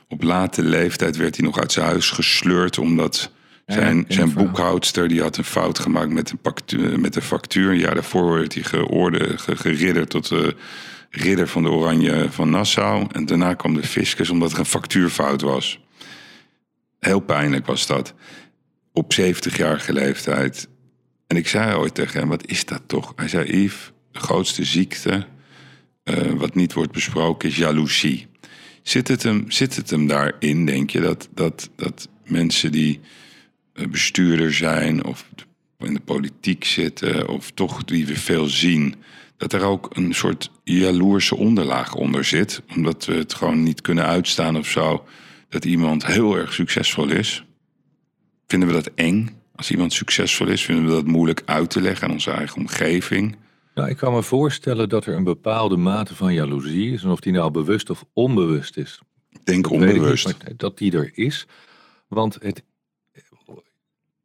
op late leeftijd werd hij nog uit zijn huis gesleurd, omdat Zijn, zijn boekhoudster die had een fout gemaakt met de, factuur, met de factuur. Een jaar daarvoor werd hij georde, ge- geridderd tot de ridder van de Oranje van Nassau. En daarna kwam de fiscus omdat er een factuurfout was. Heel pijnlijk was dat. Op 70-jarige leeftijd. En ik zei ooit tegen hem, wat is dat toch? Hij zei, Yves, de grootste ziekte eh, wat niet wordt besproken is jaloezie. Zit het hem, zit het hem daarin, denk je, dat, dat, dat mensen die eh, bestuurder zijn of in de politiek zitten of toch die we veel zien, dat er ook een soort jaloerse onderlaag onder zit, omdat we het gewoon niet kunnen uitstaan of zo, dat iemand heel erg succesvol is? Vinden we dat eng? Als iemand succesvol is, vinden we dat moeilijk uit te leggen aan onze eigen omgeving? Nou, ik kan me voorstellen dat er een bepaalde mate van jaloezie is. En of die nou bewust of onbewust is. Ik denk ik niet, onbewust. dat die er is. Want het.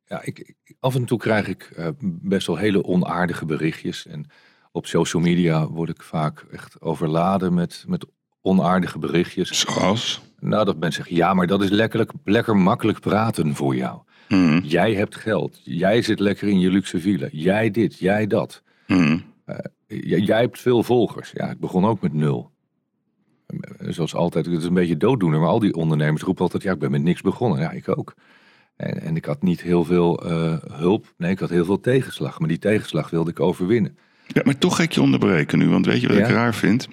Ja, ik, af en toe krijg ik eh, best wel hele onaardige berichtjes. En op social media word ik vaak echt overladen met, met onaardige berichtjes. Zoals? Nou, dat mensen zeggen, ja, maar dat is lekker, lekker makkelijk praten voor jou. Mhm. Jij hebt geld. Jij zit lekker in je luxe villa. Jij dit, jij dat. Mhm. J- jij hebt veel volgers. Ja, ik begon ook met nul. Eh, Zoals altijd, het is een beetje dooddoener, maar al die ondernemers roepen altijd, ja, ik ben met niks begonnen. Ja, ik ook. En, en ik had niet heel veel eh, hulp. Nee, ik had heel veel tegenslag. Maar die tegenslag wilde ik overwinnen. Ja, maar toch ga ik je onderbreken nu, want weet je wat ik raar vind?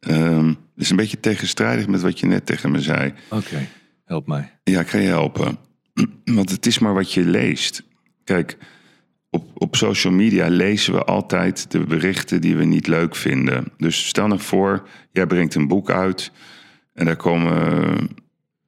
Ehm, het is een beetje tegenstrijdig met wat je net tegen me zei. Oké, help mij. Ja, ik ga je helpen. Want het is maar wat je leest. Kijk, op, op social media lezen we altijd de berichten die we niet leuk vinden. Dus stel nou voor, jij brengt een boek uit en daar komen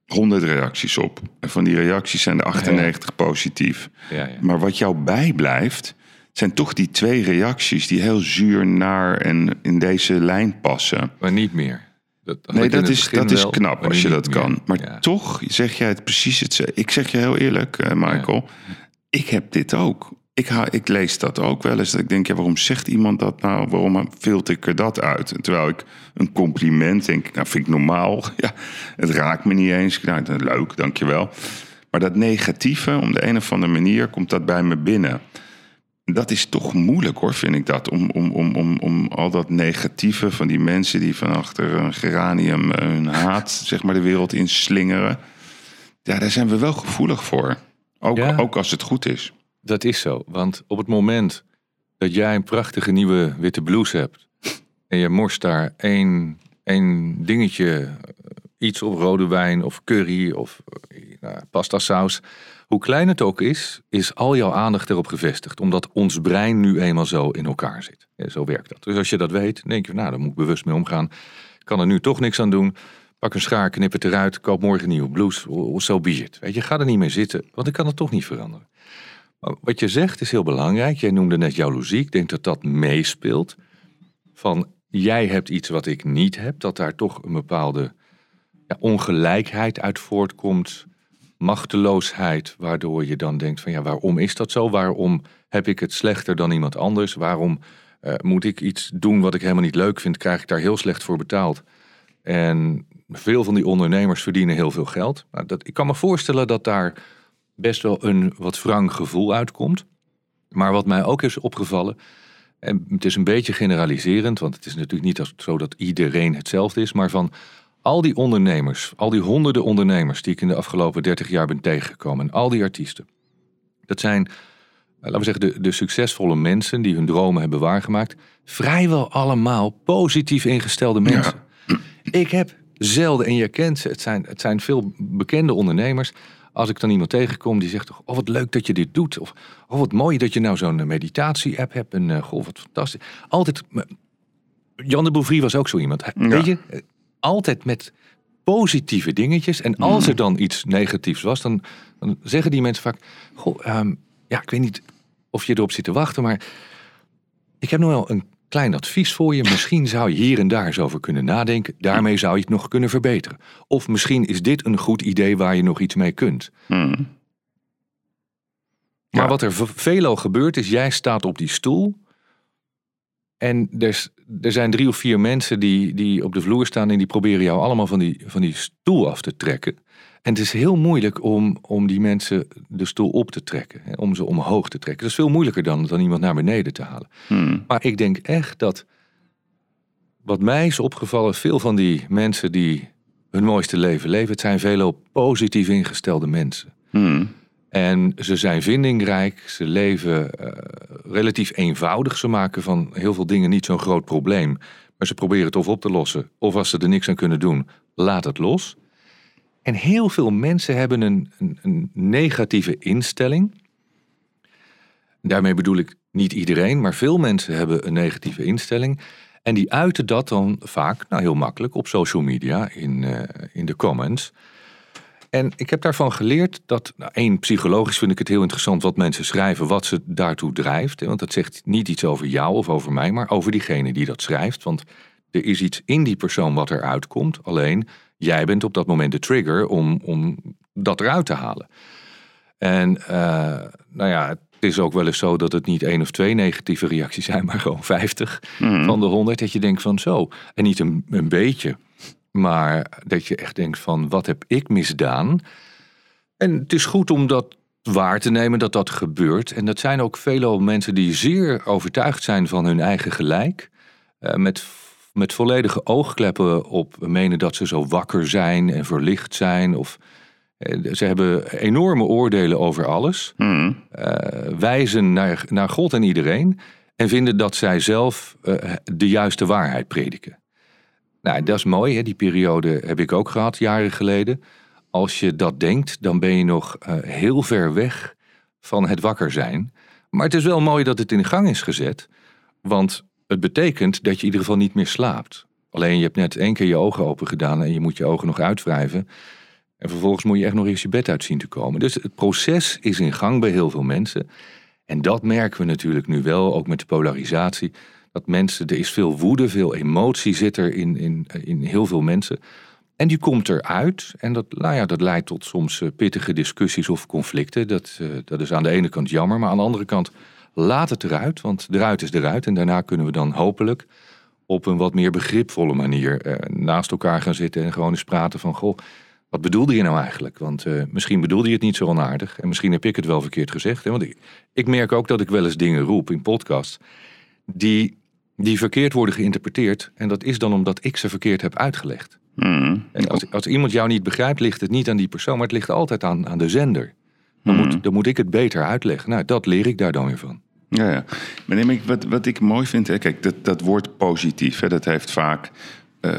honderd reacties op. En van die reacties zijn er 98 positief. Ja, ja. Maar wat jou bijblijft, zijn toch die twee reacties die heel zuur, naar en in deze lijn passen. Maar niet meer. Dat, Nee, dat is, dat is knap als je dat meer. kan. Maar toch zeg jij het precies hetzelfde. Ik zeg je heel eerlijk, eh, Michael. Ik heb dit ook. Ik, ik lees dat ook wel eens. Dat ik denk, ja, waarom zegt iemand dat nou? Waarom filter ik er dat uit? En terwijl ik een compliment denk, nou vind ik normaal. Ja, het raakt me niet eens. Nou, leuk, dankjewel. Maar dat negatieve, om de een of andere manier, komt dat bij me binnen. Dat is toch moeilijk hoor, vind ik dat. Om, om, om, om, om al dat negatieve van die mensen die van achter een geranium eh, hun haat, zeg maar, de wereld inslingeren. Ja, daar zijn we wel gevoelig voor. Ook, Ja. ook als het goed is. Dat is zo, want op het moment dat jij een prachtige nieuwe witte blouse hebt en je morst daar één, één dingetje, eh, iets op rode wijn of curry of eh, nou, pasta saus, hoe klein het ook is, is al jouw aandacht erop gevestigd, omdat ons brein nu eenmaal zo in elkaar zit. Ja, zo werkt dat. Dus als je dat weet, denk je, nou, daar moet ik bewust mee omgaan. Ik kan er nu toch niks aan doen. Pak een schaar, knip het eruit, koop morgen een nieuwe blouse. Zo so be it. Weet je, ga er niet mee zitten, want ik kan het toch niet veranderen. Wat je zegt is heel belangrijk. Jij noemde net jaloezie. Ik denk dat dat meespeelt. Van jij hebt iets wat ik niet heb. Dat daar toch een bepaalde ja, ongelijkheid uit voortkomt. Machteloosheid. Waardoor je dan denkt van ja, waarom is dat zo? Waarom heb ik het slechter dan iemand anders? Waarom eh, moet ik iets doen wat ik helemaal niet leuk vind? Krijg ik daar heel slecht voor betaald? En veel van die ondernemers verdienen heel veel geld. Nou, dat, ik kan me voorstellen dat daar best wel een wat wrang gevoel uitkomt. Maar wat mij ook is opgevallen, en het is een beetje generaliserend, want het is natuurlijk niet zo dat iedereen hetzelfde is, maar van al die ondernemers, al die honderden ondernemers die ik in de afgelopen 30 jaar ben tegengekomen, en al die artiesten, dat zijn, eh, laten we zeggen, de, de succesvolle mensen die hun dromen hebben waargemaakt, vrijwel allemaal positief ingestelde mensen. Ik heb zelden, en je kent ze, het zijn, het zijn veel bekende ondernemers. Als ik dan iemand tegenkom die zegt toch, oh wat leuk dat je dit doet. Of oh wat mooi dat je nou zo'n eh, meditatie-app hebt. En uh, goh, wat fantastisch. Altijd, Jan de Bouvry was ook zo iemand. Ja. Weet je, eh, altijd met positieve dingetjes. En als er dan iets negatiefs was, dan, dan zeggen die mensen vaak... Goh, ehm, ja, ik weet niet of je erop zit te wachten, maar... Ik heb nog wel een klein advies voor je. Misschien zou je hier en daar eens over kunnen nadenken. Daarmee zou je het nog kunnen verbeteren. Of misschien is dit een goed idee waar je nog iets mee kunt. Hmm. Maar Ja. wat er veelal gebeurt is, jij staat op die stoel. En er, er zijn drie of vier mensen die, die op de vloer staan en die proberen jou allemaal van die, van die stoel af te trekken. En het is heel moeilijk om, om die mensen de stoel op te trekken, hè, om ze omhoog te trekken. Dat is veel moeilijker dan, dan iemand naar beneden te halen. Hmm. Maar ik denk echt dat, wat mij is opgevallen, veel van die mensen die hun mooiste leven leven, het zijn veelal positief ingestelde mensen. Hmm. En ze zijn vindingrijk, ze leven eh, relatief eenvoudig. Ze maken van heel veel dingen niet zo'n groot probleem. Maar ze proberen het of op te lossen, of als ze er niks aan kunnen doen, laat het los. En heel veel mensen hebben een, een, een negatieve instelling. Daarmee bedoel ik niet iedereen, maar veel mensen hebben een negatieve instelling. En die uiten dat dan vaak, nou heel makkelijk, op social media, in, eh, in de comments. En ik heb daarvan geleerd dat, nou, één, psychologisch vind ik het heel interessant wat mensen schrijven, wat ze daartoe drijft. Want dat zegt niet iets over jou of over mij, maar over diegene die dat schrijft. Want er is iets in die persoon wat eruit komt. Alleen jij bent op dat moment de trigger om, om dat eruit te halen. En eh, nou ja, het is ook wel eens zo dat het niet één of twee negatieve reacties zijn, maar gewoon 50 Hmm. van de 100. Dat je denkt van zo. En niet een, een beetje, maar dat je echt denkt van wat heb ik misdaan? En het is goed om dat waar te nemen dat dat gebeurt. En dat zijn ook veelal mensen die zeer overtuigd zijn van hun eigen gelijk. Eh, met, met volledige oogkleppen op menen dat ze zo wakker zijn en verlicht zijn. Of, eh, ze hebben enorme oordelen over alles. Hmm. eh, wijzen naar, naar God en iedereen. En vinden dat zij zelf eh, de juiste waarheid prediken. Nou, dat is mooi. Hè? Die periode heb ik ook gehad, jaren geleden. Als je dat denkt, dan ben je nog heel ver weg van het wakker zijn. Maar het is wel mooi dat het in gang is gezet. Want het betekent dat je in ieder geval niet meer slaapt. Alleen je hebt net één keer je ogen open gedaan en je moet je ogen nog uitwrijven. En vervolgens moet je echt nog eens je bed uit zien te komen. Dus het proces is in gang bij heel veel mensen. En dat merken we natuurlijk nu wel, ook met de polarisatie. Dat mensen, er is veel woede, veel emotie zit er in, in, in heel veel mensen. En die komt eruit. En dat, nou ja, dat leidt tot soms eh, pittige discussies of conflicten. Dat, eh, dat is aan de ene kant jammer, maar aan de andere kant laat het eruit. Want eruit is eruit. En daarna kunnen we dan hopelijk op een wat meer begripvolle manier eh, naast elkaar gaan zitten en gewoon eens praten van goh. Wat bedoelde je nou eigenlijk? Want eh, misschien bedoelde je het niet zo onaardig. En misschien heb ik het wel verkeerd gezegd. Hè? Want ik, ik merk ook dat ik wel eens dingen roep in podcasts. Die, die verkeerd worden geïnterpreteerd. En dat is dan omdat ik ze verkeerd heb uitgelegd. Hmm. En als, als iemand jou niet begrijpt, ligt het niet aan die persoon. Maar het ligt altijd aan, aan de zender. Dan, moet, dan moet ik het beter uitleggen. Nou, dat leer ik daar dan weer van. Ja, ja. Maar neem ik, wat, wat ik mooi vind, hè, kijk, dat, dat woord positief, hè, dat heeft vaak, eh,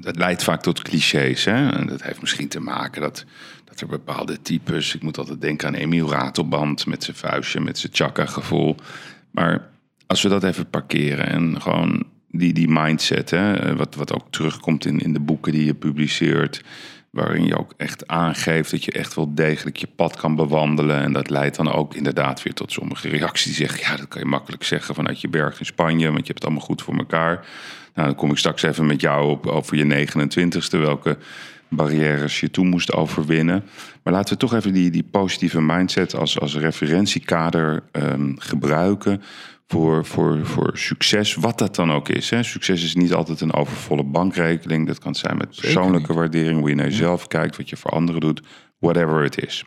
dat leidt vaak tot clichés. Hè? En dat heeft misschien te maken dat, dat er bepaalde types, ik moet altijd denken aan Emiel Ratelband met zijn vuistje, met zijn chakka-gevoel. Maar als we dat even parkeren en gewoon die, die mindset, hè, wat, wat ook terugkomt in, in de boeken die je publiceert, waarin je ook echt aangeeft dat je echt wel degelijk je pad kan bewandelen. En dat leidt dan ook inderdaad weer tot sommige reacties die zeggen, ja, dat kan je makkelijk zeggen vanuit je berg in Spanje, want je hebt het allemaal goed voor elkaar. Nou, dan kom ik straks even met jou op over je 29ste, welke barrières je toen moest overwinnen. Maar laten we toch even die, die positieve mindset als, als referentiekader ehm, gebruiken voor, voor, voor succes, wat dat dan ook is. Hè. Succes is niet altijd een overvolle bankrekening. Dat kan zijn met persoonlijke waardering, hoe je naar jezelf kijkt, wat je voor anderen doet, whatever het is.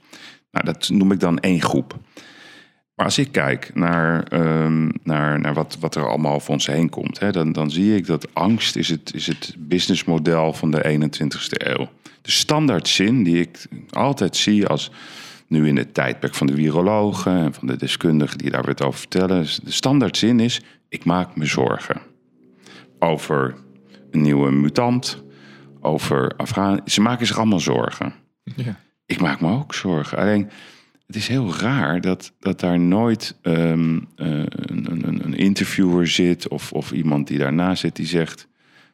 Nou, dat noem ik dan één groep. Maar als ik kijk naar, ehm, naar, naar wat, wat er allemaal over ons heen komt, hè, dan, dan zie ik dat angst is het, is het businessmodel van de 21ste eeuw. De standaardzin die ik altijd zie als nu in het tijdperk van de virologen en van de deskundigen die daar weer over vertellen. is De standaardzin is: ik maak me zorgen over een nieuwe mutant, over Afghanen. Ze maken zich allemaal zorgen. Ja. Ik maak me ook zorgen. Alleen, het is heel raar dat, dat daar nooit ehm, eh, een, een, een interviewer zit of, of iemand die daarna zit die zegt...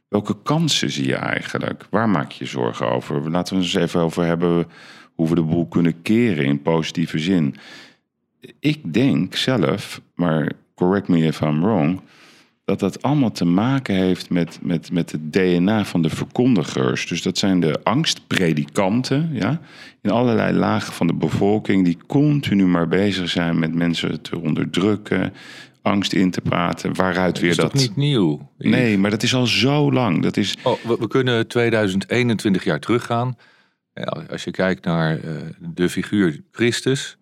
welke kansen zie je eigenlijk? Waar maak je je zorgen over? Laten we het eens even over hebben hoe we de boel kunnen keren in positieve zin. Ik denk zelf, maar correct me if I'm wrong... dat dat allemaal te maken heeft met, met, met het DNA van de verkondigers. Dus dat zijn de angstpredikanten, ja, in allerlei lagen van de bevolking... die continu maar bezig zijn met mensen te onderdrukken... angst in te praten. Waaruit weer is dat. toch niet nieuw? Nee, maar dat is al zo lang. Dat is. Oh, we, we kunnen 2021 jaar teruggaan. Als je kijkt naar eh, de figuur Christus.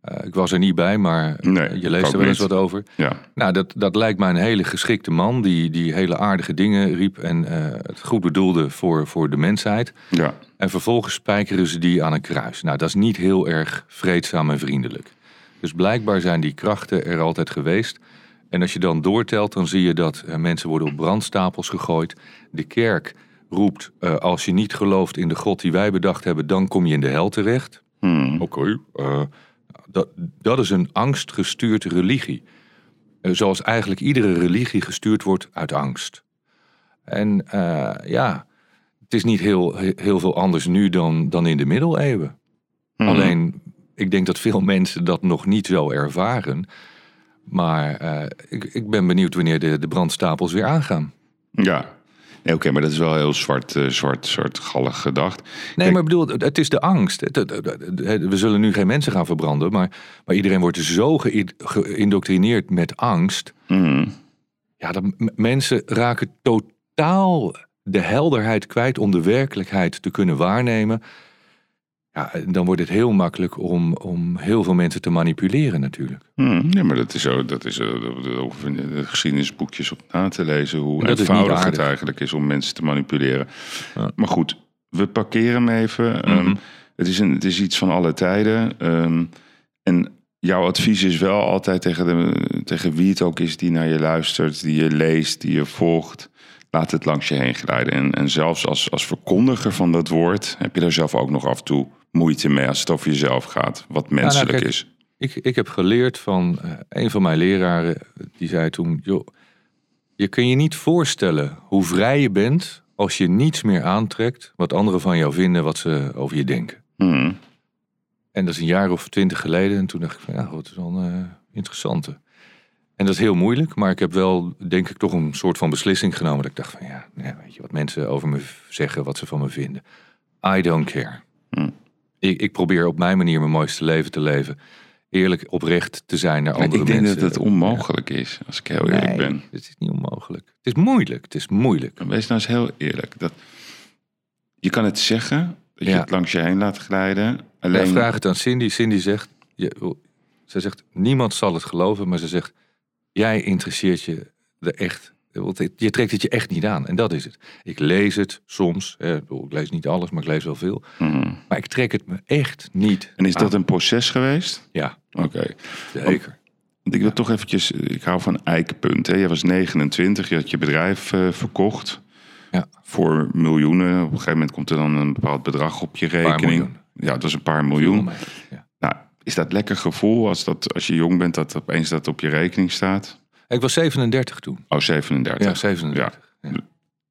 Eh, ik was er niet bij, maar eh, Nee, je leest er wel eens wat over. Ja. Nou, dat, dat lijkt mij een hele geschikte man. Die, die hele aardige dingen riep en het goed bedoelde voor, voor de mensheid. Ja. En vervolgens spijkeren ze die aan een kruis. Nou, dat is niet heel erg vreedzaam en vriendelijk. Dus blijkbaar zijn die krachten er altijd geweest. En als je dan doortelt, dan zie je dat mensen worden op brandstapels gegooid. De kerk roept, eh, als je niet gelooft in de God die wij bedacht hebben, dan kom je in de hel terecht. Hmm. Oké. eh, dat, dat is een angstgestuurde religie. Eh, zoals eigenlijk iedere religie gestuurd wordt uit angst. En ja, het is niet heel, heel veel anders nu dan, dan in de middeleeuwen. Hmm. Alleen, ik denk dat veel mensen dat nog niet zo ervaren. Maar ik, ik ben benieuwd wanneer de, de brandstapels weer aangaan. Ja. Nee, Oké, maar dat is wel heel zwart, eh, zwart, zwartgallig gedacht. Nee, Kijk- maar ik bedoel, het is de angst. We zullen nu geen mensen gaan verbranden, maar, maar iedereen wordt zo geï- geïndoctrineerd met angst. Hmm. Ja, dat mensen raken totaal de helderheid kwijt om de werkelijkheid te kunnen waarnemen. Ja, dan wordt het heel makkelijk om, om heel veel mensen te manipuleren natuurlijk. Hmm. Ja, maar dat is zo. Dat is we in de geschiedenisboekjes op na te lezen. Hoe eenvoudig het eigenlijk is om mensen te manipuleren. Ja. Maar goed, we parkeren hem even. Ehm, Mhm. het, is een, het is iets van alle tijden. Ehm, en jouw advies is wel altijd tegen, de, tegen wie het ook is die naar je luistert, die je leest, die je volgt. Laat het langs je heen glijden. En, en zelfs als, als verkondiger van dat woord heb je daar zelf ook nog af en toe moeite mee als het over jezelf gaat. Wat menselijk kijk, is. Ik, ik heb geleerd van eh, een van mijn leraren, die zei toen: joh, je kun je niet voorstellen hoe vrij je bent als je niets meer aantrekt wat anderen van jou vinden, wat ze over je denken. Hmm. En dat is een jaar of twintig geleden. En toen dacht ik van ja, wat is wel een eh, interessante. En dat is heel moeilijk, maar ik heb wel, denk ik, toch een soort van beslissing genomen. Dat ik dacht van ja, nee, weet je wat mensen over me zeggen, wat ze van me vinden. I don't care. Hm. Ik, ik probeer op mijn manier mijn mooiste leven te leven. Eerlijk, oprecht te zijn naar andere ik denk mensen. dat het onmogelijk is, als ik heel eerlijk Nee, ben. Het is niet onmogelijk. Het is moeilijk. Het is moeilijk. Wees nou eens heel eerlijk. Dat, je kan het zeggen, dat je het langs je heen laat glijden. Alleen... Vraag het aan Cindy. Cindy zegt, je, ze zegt, niemand zal het geloven, maar ze zegt, jij interesseert je er echt. Want het- je trekt het je echt niet aan. En dat is het. Ik lees het soms. Hè, ik bedoel, ik lees niet alles, maar ik lees wel veel. Mhm. Maar ik trek het me echt niet En is dat een proces geweest? Ja, Oké. zeker. Want ik wil toch eventjes, ik hou van eikenpunt. Hè? Je was 29, je had je bedrijf eh, verkocht. Ja. Voor miljoenen. Op een gegeven moment komt er dan een bepaald bedrag op je rekening. Ja, dat is een paar miljoen. Ja. Nou, is dat lekker gevoel als, dat, als je jong bent dat opeens dat op je rekening staat? Ik was 37 toen. Oh, 37. Ja, 37. Ja.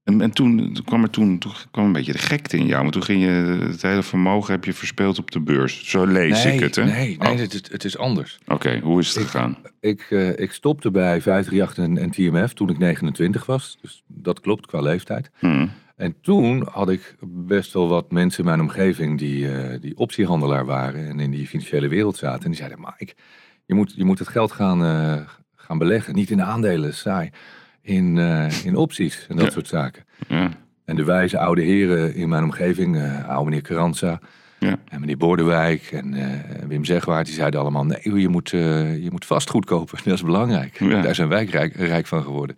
En, en toen kwam er toen, toen kwam een beetje de gekte in jou. Maar toen ging je het hele vermogen heb je verspeeld op de beurs. Zo lees Nee, ik het, hè? nee, nee Oh, het, is, het is anders. Oké, hoe is het gegaan? Ik, eh, ik stopte bij 538 en, en TMF toen ik 29 was. Dus dat klopt qua leeftijd. Hm. En toen had ik best wel wat mensen in mijn omgeving die, eh, die optiehandelaar waren en in die financiële wereld zaten. En die zeiden, Mike, je moet, je moet het geld gaan, eh, gaan beleggen. Niet in aandelen, saai. In, eh, in opties en dat Ja. soort zaken. Ja. En de wijze oude heren in mijn omgeving, eh oude meneer Carranza Ja. en meneer Bordewijk en eh, Wim Zegwaard, die zeiden allemaal, nee, je moet, je moet vastgoed kopen. Dat is belangrijk. Daar zijn wij rijk, rijk van geworden.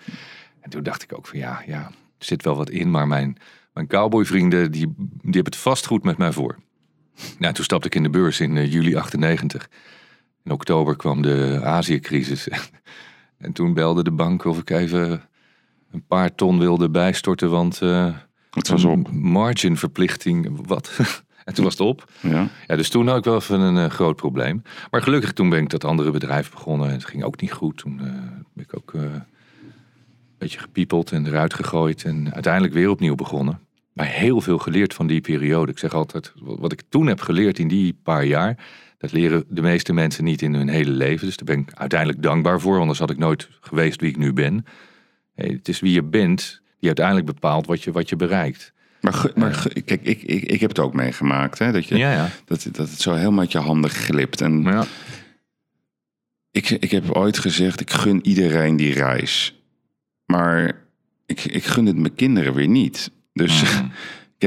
En toen dacht ik ook van, ja, ja, er zit wel wat in, maar mijn, mijn cowboyvrienden, die, die hebben het vastgoed met mij voor. Nou, toen stapte ik in de beurs in juli 98. In oktober kwam de Azië-crisis. en toen belde de bank of ik even een paar ton wilde bijstorten, want... eh, Het was op. marginverplichting, wat? en toen was het op. Ja. Ja, dus toen had ik wel even een eh, groot probleem. Maar gelukkig toen ben ik dat andere bedrijf begonnen. En het ging ook niet goed. Toen eh, ben ik ook een beetje gepiepeld en eruit gegooid. En uiteindelijk weer opnieuw begonnen. Maar heel veel geleerd van die periode. Ik zeg altijd, wat ik toen heb geleerd in die paar jaar... dat leren de meeste mensen niet in hun hele leven. Dus daar ben ik uiteindelijk dankbaar voor. Anders had ik nooit geweest wie ik nu ben. Hey, het is wie je bent die uiteindelijk bepaalt wat je, wat je bereikt. Maar, maar ge- kijk, ik, ik, ik heb het ook meegemaakt. Hè, dat, je, ja. dat, dat het zo helemaal uit je handen glipt. En ja. ik, ik heb ooit gezegd, ik gun iedereen die reis. Maar ik, ik gun het mijn kinderen weer niet. Dus Mhm.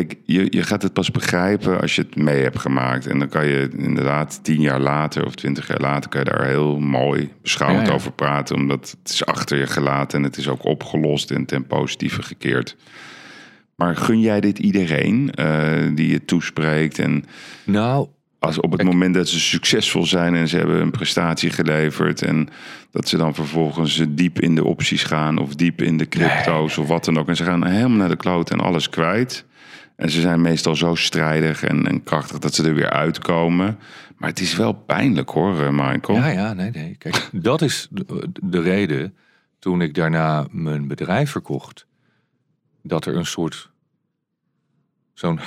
Kijk, je, je gaat het pas begrijpen als je het mee hebt gemaakt. En dan kan je inderdaad tien jaar later of twintig jaar later... kan je daar heel mooi beschouwend Ja, ja. over praten. Omdat het is achter je gelaten en het is ook opgelost en ten positieve gekeerd. Maar gun jij dit iedereen eh, die je toespreekt? En Nou, als op het moment dat ze succesvol zijn en ze hebben een prestatie geleverd en dat ze dan vervolgens diep in de opties gaan of diep in de crypto's of wat dan ook. En ze gaan helemaal naar de kloot en alles kwijt. En ze zijn meestal zo strijdig en, en krachtig dat ze er weer uitkomen. Maar het is wel pijnlijk hoor, eh, Michael. Ja, ja, nee, nee. Kijk, dat is de, de reden toen ik daarna mijn bedrijf verkocht. Dat er een soort. Zo'n.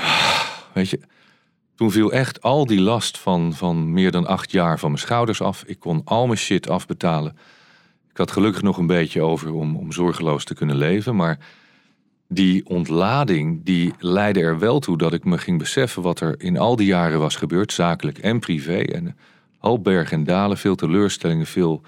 Weet je. Toen viel echt al die last van, van meer dan acht jaar van mijn schouders af. Ik kon al mijn shit afbetalen. Ik had gelukkig nog een beetje over om, om zorgeloos te kunnen leven. Maar die ontlading, die leidde er wel toe dat ik me ging beseffen wat er in al die jaren was gebeurd, zakelijk en privé. En hoop bergen en dalen, veel teleurstellingen, veel,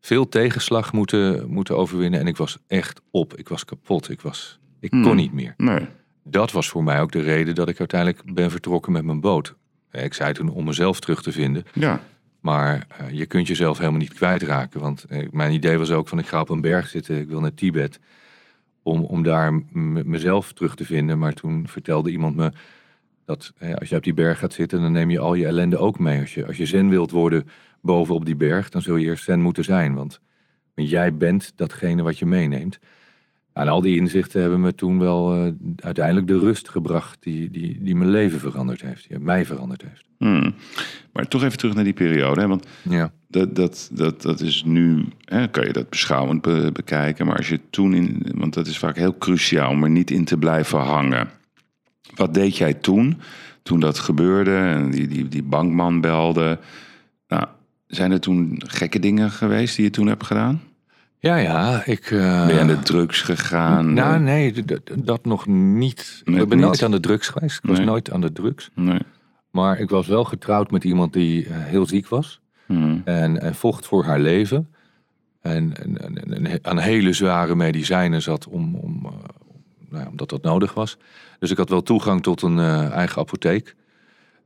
veel tegenslag moeten, moeten overwinnen. En ik was echt op, ik was kapot, ik, was, ik kon Hmm. niet meer. Nee. Dat was voor mij ook de reden dat ik uiteindelijk ben vertrokken met mijn boot. Ik zei toen om mezelf terug te vinden. Ja. Maar eh, je kunt jezelf helemaal niet kwijtraken. Want eh, mijn idee was ook van ik ga op een berg zitten, ik wil naar Tibet. Om, om daar mezelf terug te vinden. Maar toen vertelde iemand me dat eh, als je op die berg gaat zitten, dan neem je al je ellende ook mee. Als je, als je zen wilt worden boven op die berg, dan zul je eerst zen moeten zijn. Want jij bent datgene wat je meeneemt. En al die inzichten hebben me toen wel eh, uiteindelijk de rust gebracht die, die, die mijn leven veranderd heeft. Die mij veranderd heeft. Hmm. Maar toch even terug naar die periode. Hè? Want Ja. dat, dat, dat, dat is nu, hè, kan je dat beschouwend be- bekijken. Maar als je toen in, want dat is vaak heel cruciaal om er niet in te blijven hangen. Wat deed jij toen, toen dat gebeurde en die, die, die bankman belde? Nou, zijn er toen gekke dingen geweest die je toen hebt gedaan? Ja, ja, ik... eh, Ben je aan de drugs gegaan? Nou, nee, dat nog niet. Net ik ben niet? nooit aan de drugs geweest. Ik was nooit aan de drugs. Nee. Maar ik was wel getrouwd met iemand die eh, heel ziek was. Hmm. En, en vocht voor haar leven. En, en, en, en aan hele zware medicijnen zat om, om, eh, nou ja, omdat dat nodig was. Dus ik had wel toegang tot een eigen apotheek.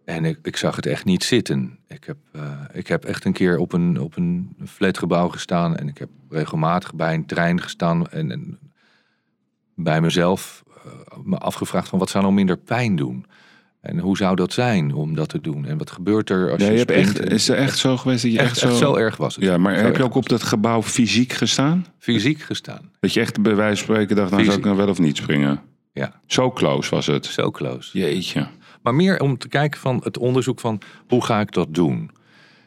En ik, ik zag het echt niet zitten. Ik heb, eh, ik heb echt een keer op een, op een flatgebouw gestaan. En ik heb regelmatig bij een trein gestaan. En, en bij mezelf eh, me afgevraagd van wat zou nou minder pijn doen? En hoe zou dat zijn om dat te doen? En wat gebeurt er als Ja, je, je hebt echt, is er echt zo geweest dat je echt, echt, echt zo erg was het. Ja, maar Zo heb je ook op dat gebouw fysiek gestaan? fysiek gestaan. Dat je echt bij wijze van spreken dacht, nou zou ik nou wel of niet springen? Ja, Zo close was het. zo close. Jeetje. Maar meer om te kijken van het onderzoek van hoe ga ik dat doen?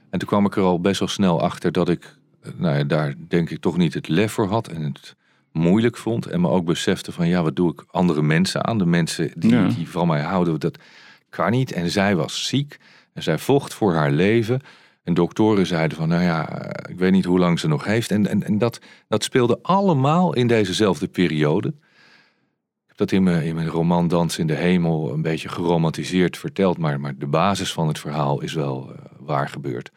En toen kwam ik er al best wel snel achter dat ik eh, nou ja, daar denk ik toch niet het lef voor had en het moeilijk vond. En me ook besefte van ja, wat doe ik andere mensen aan? De mensen die, Ja. die van mij houden, dat kan niet. En zij was ziek en zij vocht voor haar leven. En doktoren zeiden van nou ja, eh, ik weet niet hoe lang ze nog heeft. En, en, en dat, dat speelde allemaal in dezezelfde periode. Dat in mijn, in mijn roman Dans in de Hemel een beetje geromantiseerd verteld. Maar, maar de basis van het verhaal is wel eh, waar gebeurd.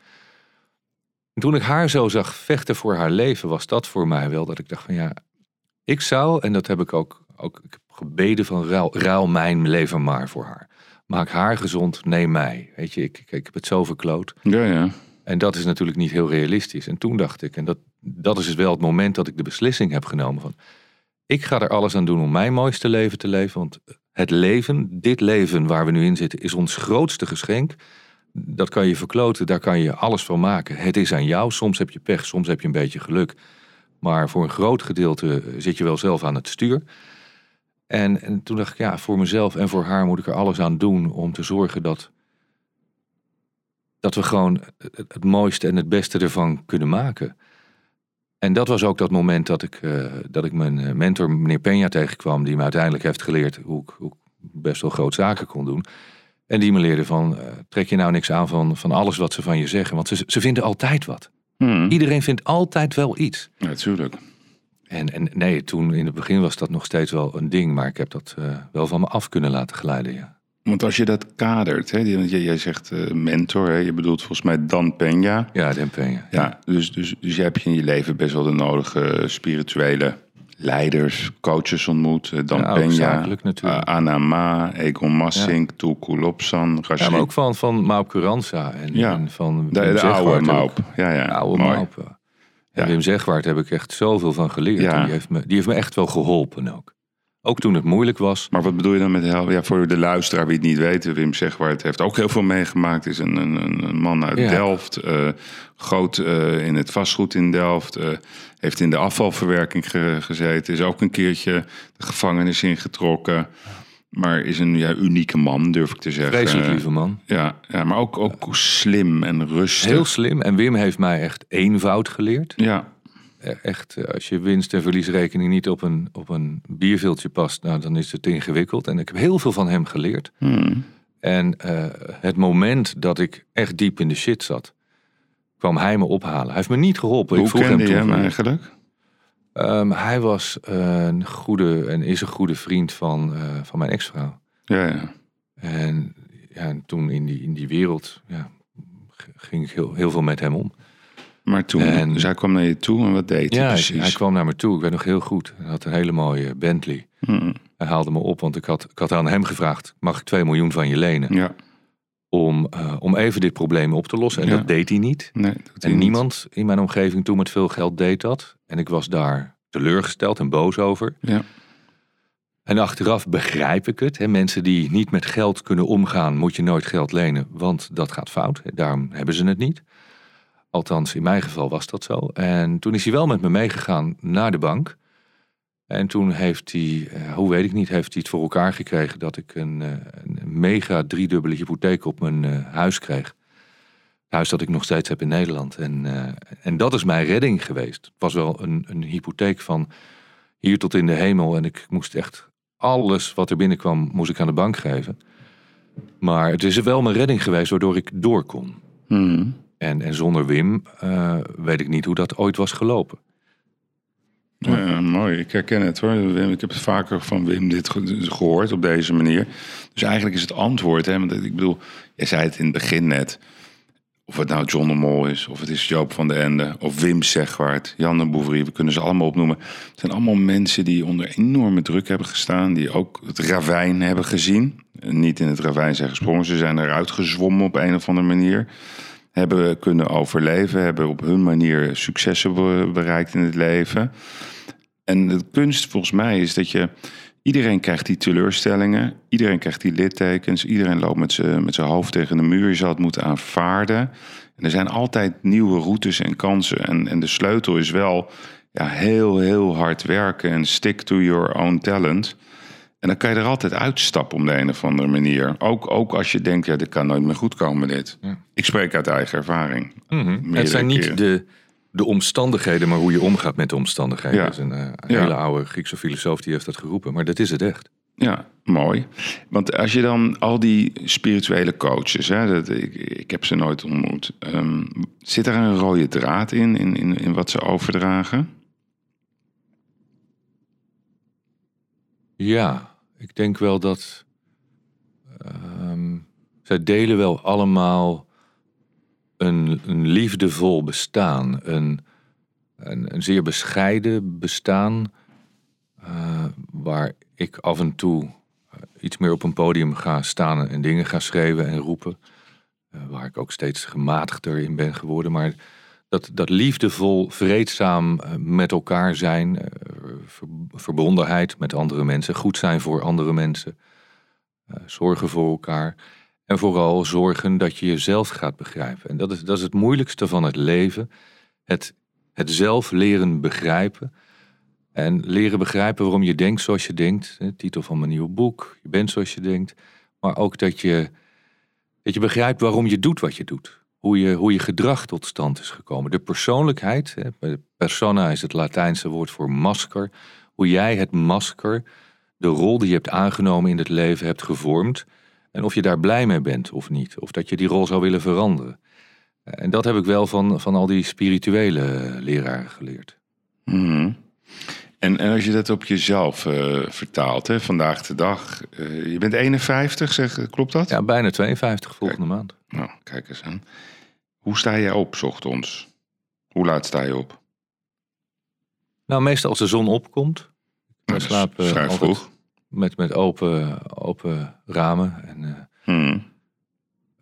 En toen ik haar zo zag vechten voor haar leven, was dat voor mij wel dat ik dacht van ja, ik zou, en dat heb ik ook, ook ik heb gebeden van ruil, ruil mijn leven maar voor haar. Maak haar gezond, neem mij. Weet je, ik, ik, ik heb het zo verkloot. Ja, ja. En dat is natuurlijk niet heel realistisch. En toen dacht ik, en dat, dat is dus wel het moment dat ik de beslissing heb genomen van... ik ga er alles aan doen om mijn mooiste leven te leven. Want het leven, dit leven waar we nu in zitten, is ons grootste geschenk. Dat kan je verkloten, daar kan je alles van maken. Het is aan jou, soms heb je pech, soms heb je een beetje geluk. Maar voor een groot gedeelte zit je wel zelf aan het stuur. En, en toen dacht ik, ja, voor mezelf en voor haar moet ik er alles aan doen om te zorgen dat dat we gewoon het mooiste en het beste ervan kunnen maken. En dat was ook dat moment dat ik, eh, dat ik mijn eh, mentor, meneer Peña, tegenkwam, die me uiteindelijk heeft geleerd hoe ik, hoe ik best wel groot zaken kon doen. En die me leerde van, eh, trek je nou niks aan van, van alles wat ze van je zeggen. Want ze, ze vinden altijd wat. Hm. Iedereen vindt altijd wel iets. Natuurlijk. En, en nee, toen in het begin was dat nog steeds wel een ding. Maar ik heb dat wel van me af kunnen laten glijden, ja. Want als je dat kadert, hè, jij, zegt eh, mentor, hè, je bedoelt volgens mij Dan Peña. Ja, Dempen. Ja, dus, dus, dus jij hebt je in je leven best wel de nodige spirituele leiders, coaches ontmoet. Eh, Dan Ja, Peña, natuurlijk. eh, Anna Ma, Egon Massink, Tulku Lopsan, Rashid. Ja, maar ook van, van Maup Curanza en, Ja. en van de, oude Maup. Ja, ja. De oude mooi. Maup. ja. En Ja. Wim Zegwaart heb ik echt zoveel van geleerd. Ja. Die, heeft me, die heeft me echt wel geholpen ook. Ook toen het moeilijk was. Maar wat bedoel je dan met helpen? Ja, voor de luisteraar wie het niet weet, Wim Zegwaart heeft ook heel veel meegemaakt. Is een, een, een- man uit Ja. Delft, eh, groot eh, in het vastgoed in Delft. eh, heeft in de afvalverwerking ge- gezeten. Is ook een keertje de gevangenis ingetrokken. Maar is een ja, unieke man, durf ik te zeggen. Vreselijk lieve man. Ja, ja, maar ook, ook slim en rustig. Heel slim. En Wim heeft mij echt eenvoud geleerd. Ja, Echt, eh, als je winst- en verliesrekening niet op een, op een bierviltje past, nou, dan is het ingewikkeld. En ik heb heel veel van hem geleerd. Hmm. En eh, het moment dat ik echt diep in de shit zat, kwam hij me ophalen. Hij heeft me niet geholpen. Hoe ik vroeg hem kende toen je hem eigenlijk? Ehm, hij was een goede en is een goede vriend van, eh, van mijn ex-vrouw. Ja, ja. En, ja, en toen in die, in die wereld ja, ging ik heel, heel veel met hem om. Maar toen, En- dus hij kwam naar je toe en wat deed hij Ja, hij, precies? hij kwam naar me toe. Ik weet nog heel goed. Hij had een hele mooie Bentley. Hmm. Hij haalde me op, want ik had, ik had aan hem gevraagd... mag ik 2 miljoen van je lenen Ja, om, eh, om even dit probleem op te lossen? En Ja. dat deed hij niet. nee, hij En niet. niemand in mijn omgeving toen met veel geld deed dat. En ik was daar teleurgesteld en boos over. Ja. En achteraf begrijp ik het. Hè. Mensen die niet met geld kunnen omgaan, moet je nooit geld lenen, want dat gaat fout. Daarom hebben ze het niet. Althans, in mijn geval was dat zo. En toen is hij wel met me meegegaan naar de bank. En toen heeft hij, eh, hoe weet ik niet, heeft hij het voor elkaar gekregen dat ik een, eh, een mega driedubbele hypotheek op mijn eh, huis kreeg. Huis dat ik nog steeds heb in Nederland. En, en dat is mijn redding geweest. Het was wel een, een hypotheek van hier tot in de hemel. En ik moest echt alles wat er binnenkwam, moest ik aan de bank geven. Maar het is wel mijn redding geweest waardoor ik door kon. Hmm. En, en zonder Wim eh, weet ik niet hoe dat ooit was gelopen. Mooi. Ik herken het hoor. Ik heb vaker van Wim dit ge- gehoord op deze manier. Dus eigenlijk is het antwoord, hè, want ik bedoel, jij zei het in het begin net. Of het nou John de Mol is, of het is Joop van de Ende, of Wim Zegwaard, Jan de Bouvrie, we kunnen ze allemaal opnoemen. Het zijn allemaal mensen die onder enorme druk hebben gestaan, die ook het ravijn hebben gezien. En Niet in het ravijn zijn gesprongen, ze zijn eruit gezwommen op een of andere manier. Hebben kunnen overleven, hebben op hun manier successen be- bereikt in het leven. En de kunst volgens mij is dat je... Iedereen krijgt die teleurstellingen. Iedereen krijgt die littekens. Iedereen loopt met zijn met hoofd tegen de muur. Je zal het moeten aanvaarden. En er zijn altijd nieuwe routes en kansen. En, en de sleutel is wel ja, heel, heel hard werken. En stick to your own talent. En dan kan je er altijd uitstappen op de een of andere manier. Ook, ook als je denkt, ja, dit kan nooit meer goed komen dit. Ja. Ik spreek uit eigen ervaring. Meerdere Het zijn niet de, de omstandigheden, maar hoe je omgaat met de omstandigheden. Ja. Dat is een, eh, een Ja. hele oude Griekse filosoof die heeft dat geroepen. Maar dat is het echt. Ja, mooi. Want als je dan al die spirituele coaches, hè, dat, ik, ik heb ze nooit ontmoet. ehm, zit er een rode draad in, in, in, in wat ze overdragen? Ja, ik denk wel dat. ehm, zij delen wel allemaal een, een liefdevol bestaan. Een, een, een zeer bescheiden bestaan. eh, waar ik af en toe eh, iets meer op een podium ga staan en dingen ga schreeuwen en roepen. Eh, waar ik ook steeds gematigder in ben geworden. Maar dat, dat liefdevol, vreedzaam eh, met elkaar zijn, eh, ver- verbondenheid met andere mensen, goed zijn voor andere mensen, eh, zorgen voor elkaar. En vooral zorgen dat je jezelf gaat begrijpen. En dat is, dat is het moeilijkste van het leven. Het, het zelf leren begrijpen. En leren begrijpen waarom je denkt zoals je denkt. De titel van mijn nieuwe boek. Je bent zoals je denkt. Maar ook dat je, dat je begrijpt waarom je doet wat je doet. Hoe je, hoe je gedrag tot stand is gekomen. De persoonlijkheid. hè, Persona is het Latijnse woord voor masker. Hoe jij het masker, de rol die je hebt aangenomen in het leven, hebt gevormd. En of je daar blij mee bent of niet. Of dat je die rol zou willen veranderen. En dat heb ik wel van, van al die spirituele leraren geleerd. Mhm. En, en als je dat op jezelf eh, vertaalt, hè, vandaag de dag. eh, je bent 51, zeg, klopt dat? Ja, bijna 52 volgende maand. Nou, kijk eens aan. Hoe sta jij op ochtends? Hoe laat sta je op? Nou, meestal als de zon opkomt. Nou, vroeg. met, met open, open ramen. En, eh, Hmm.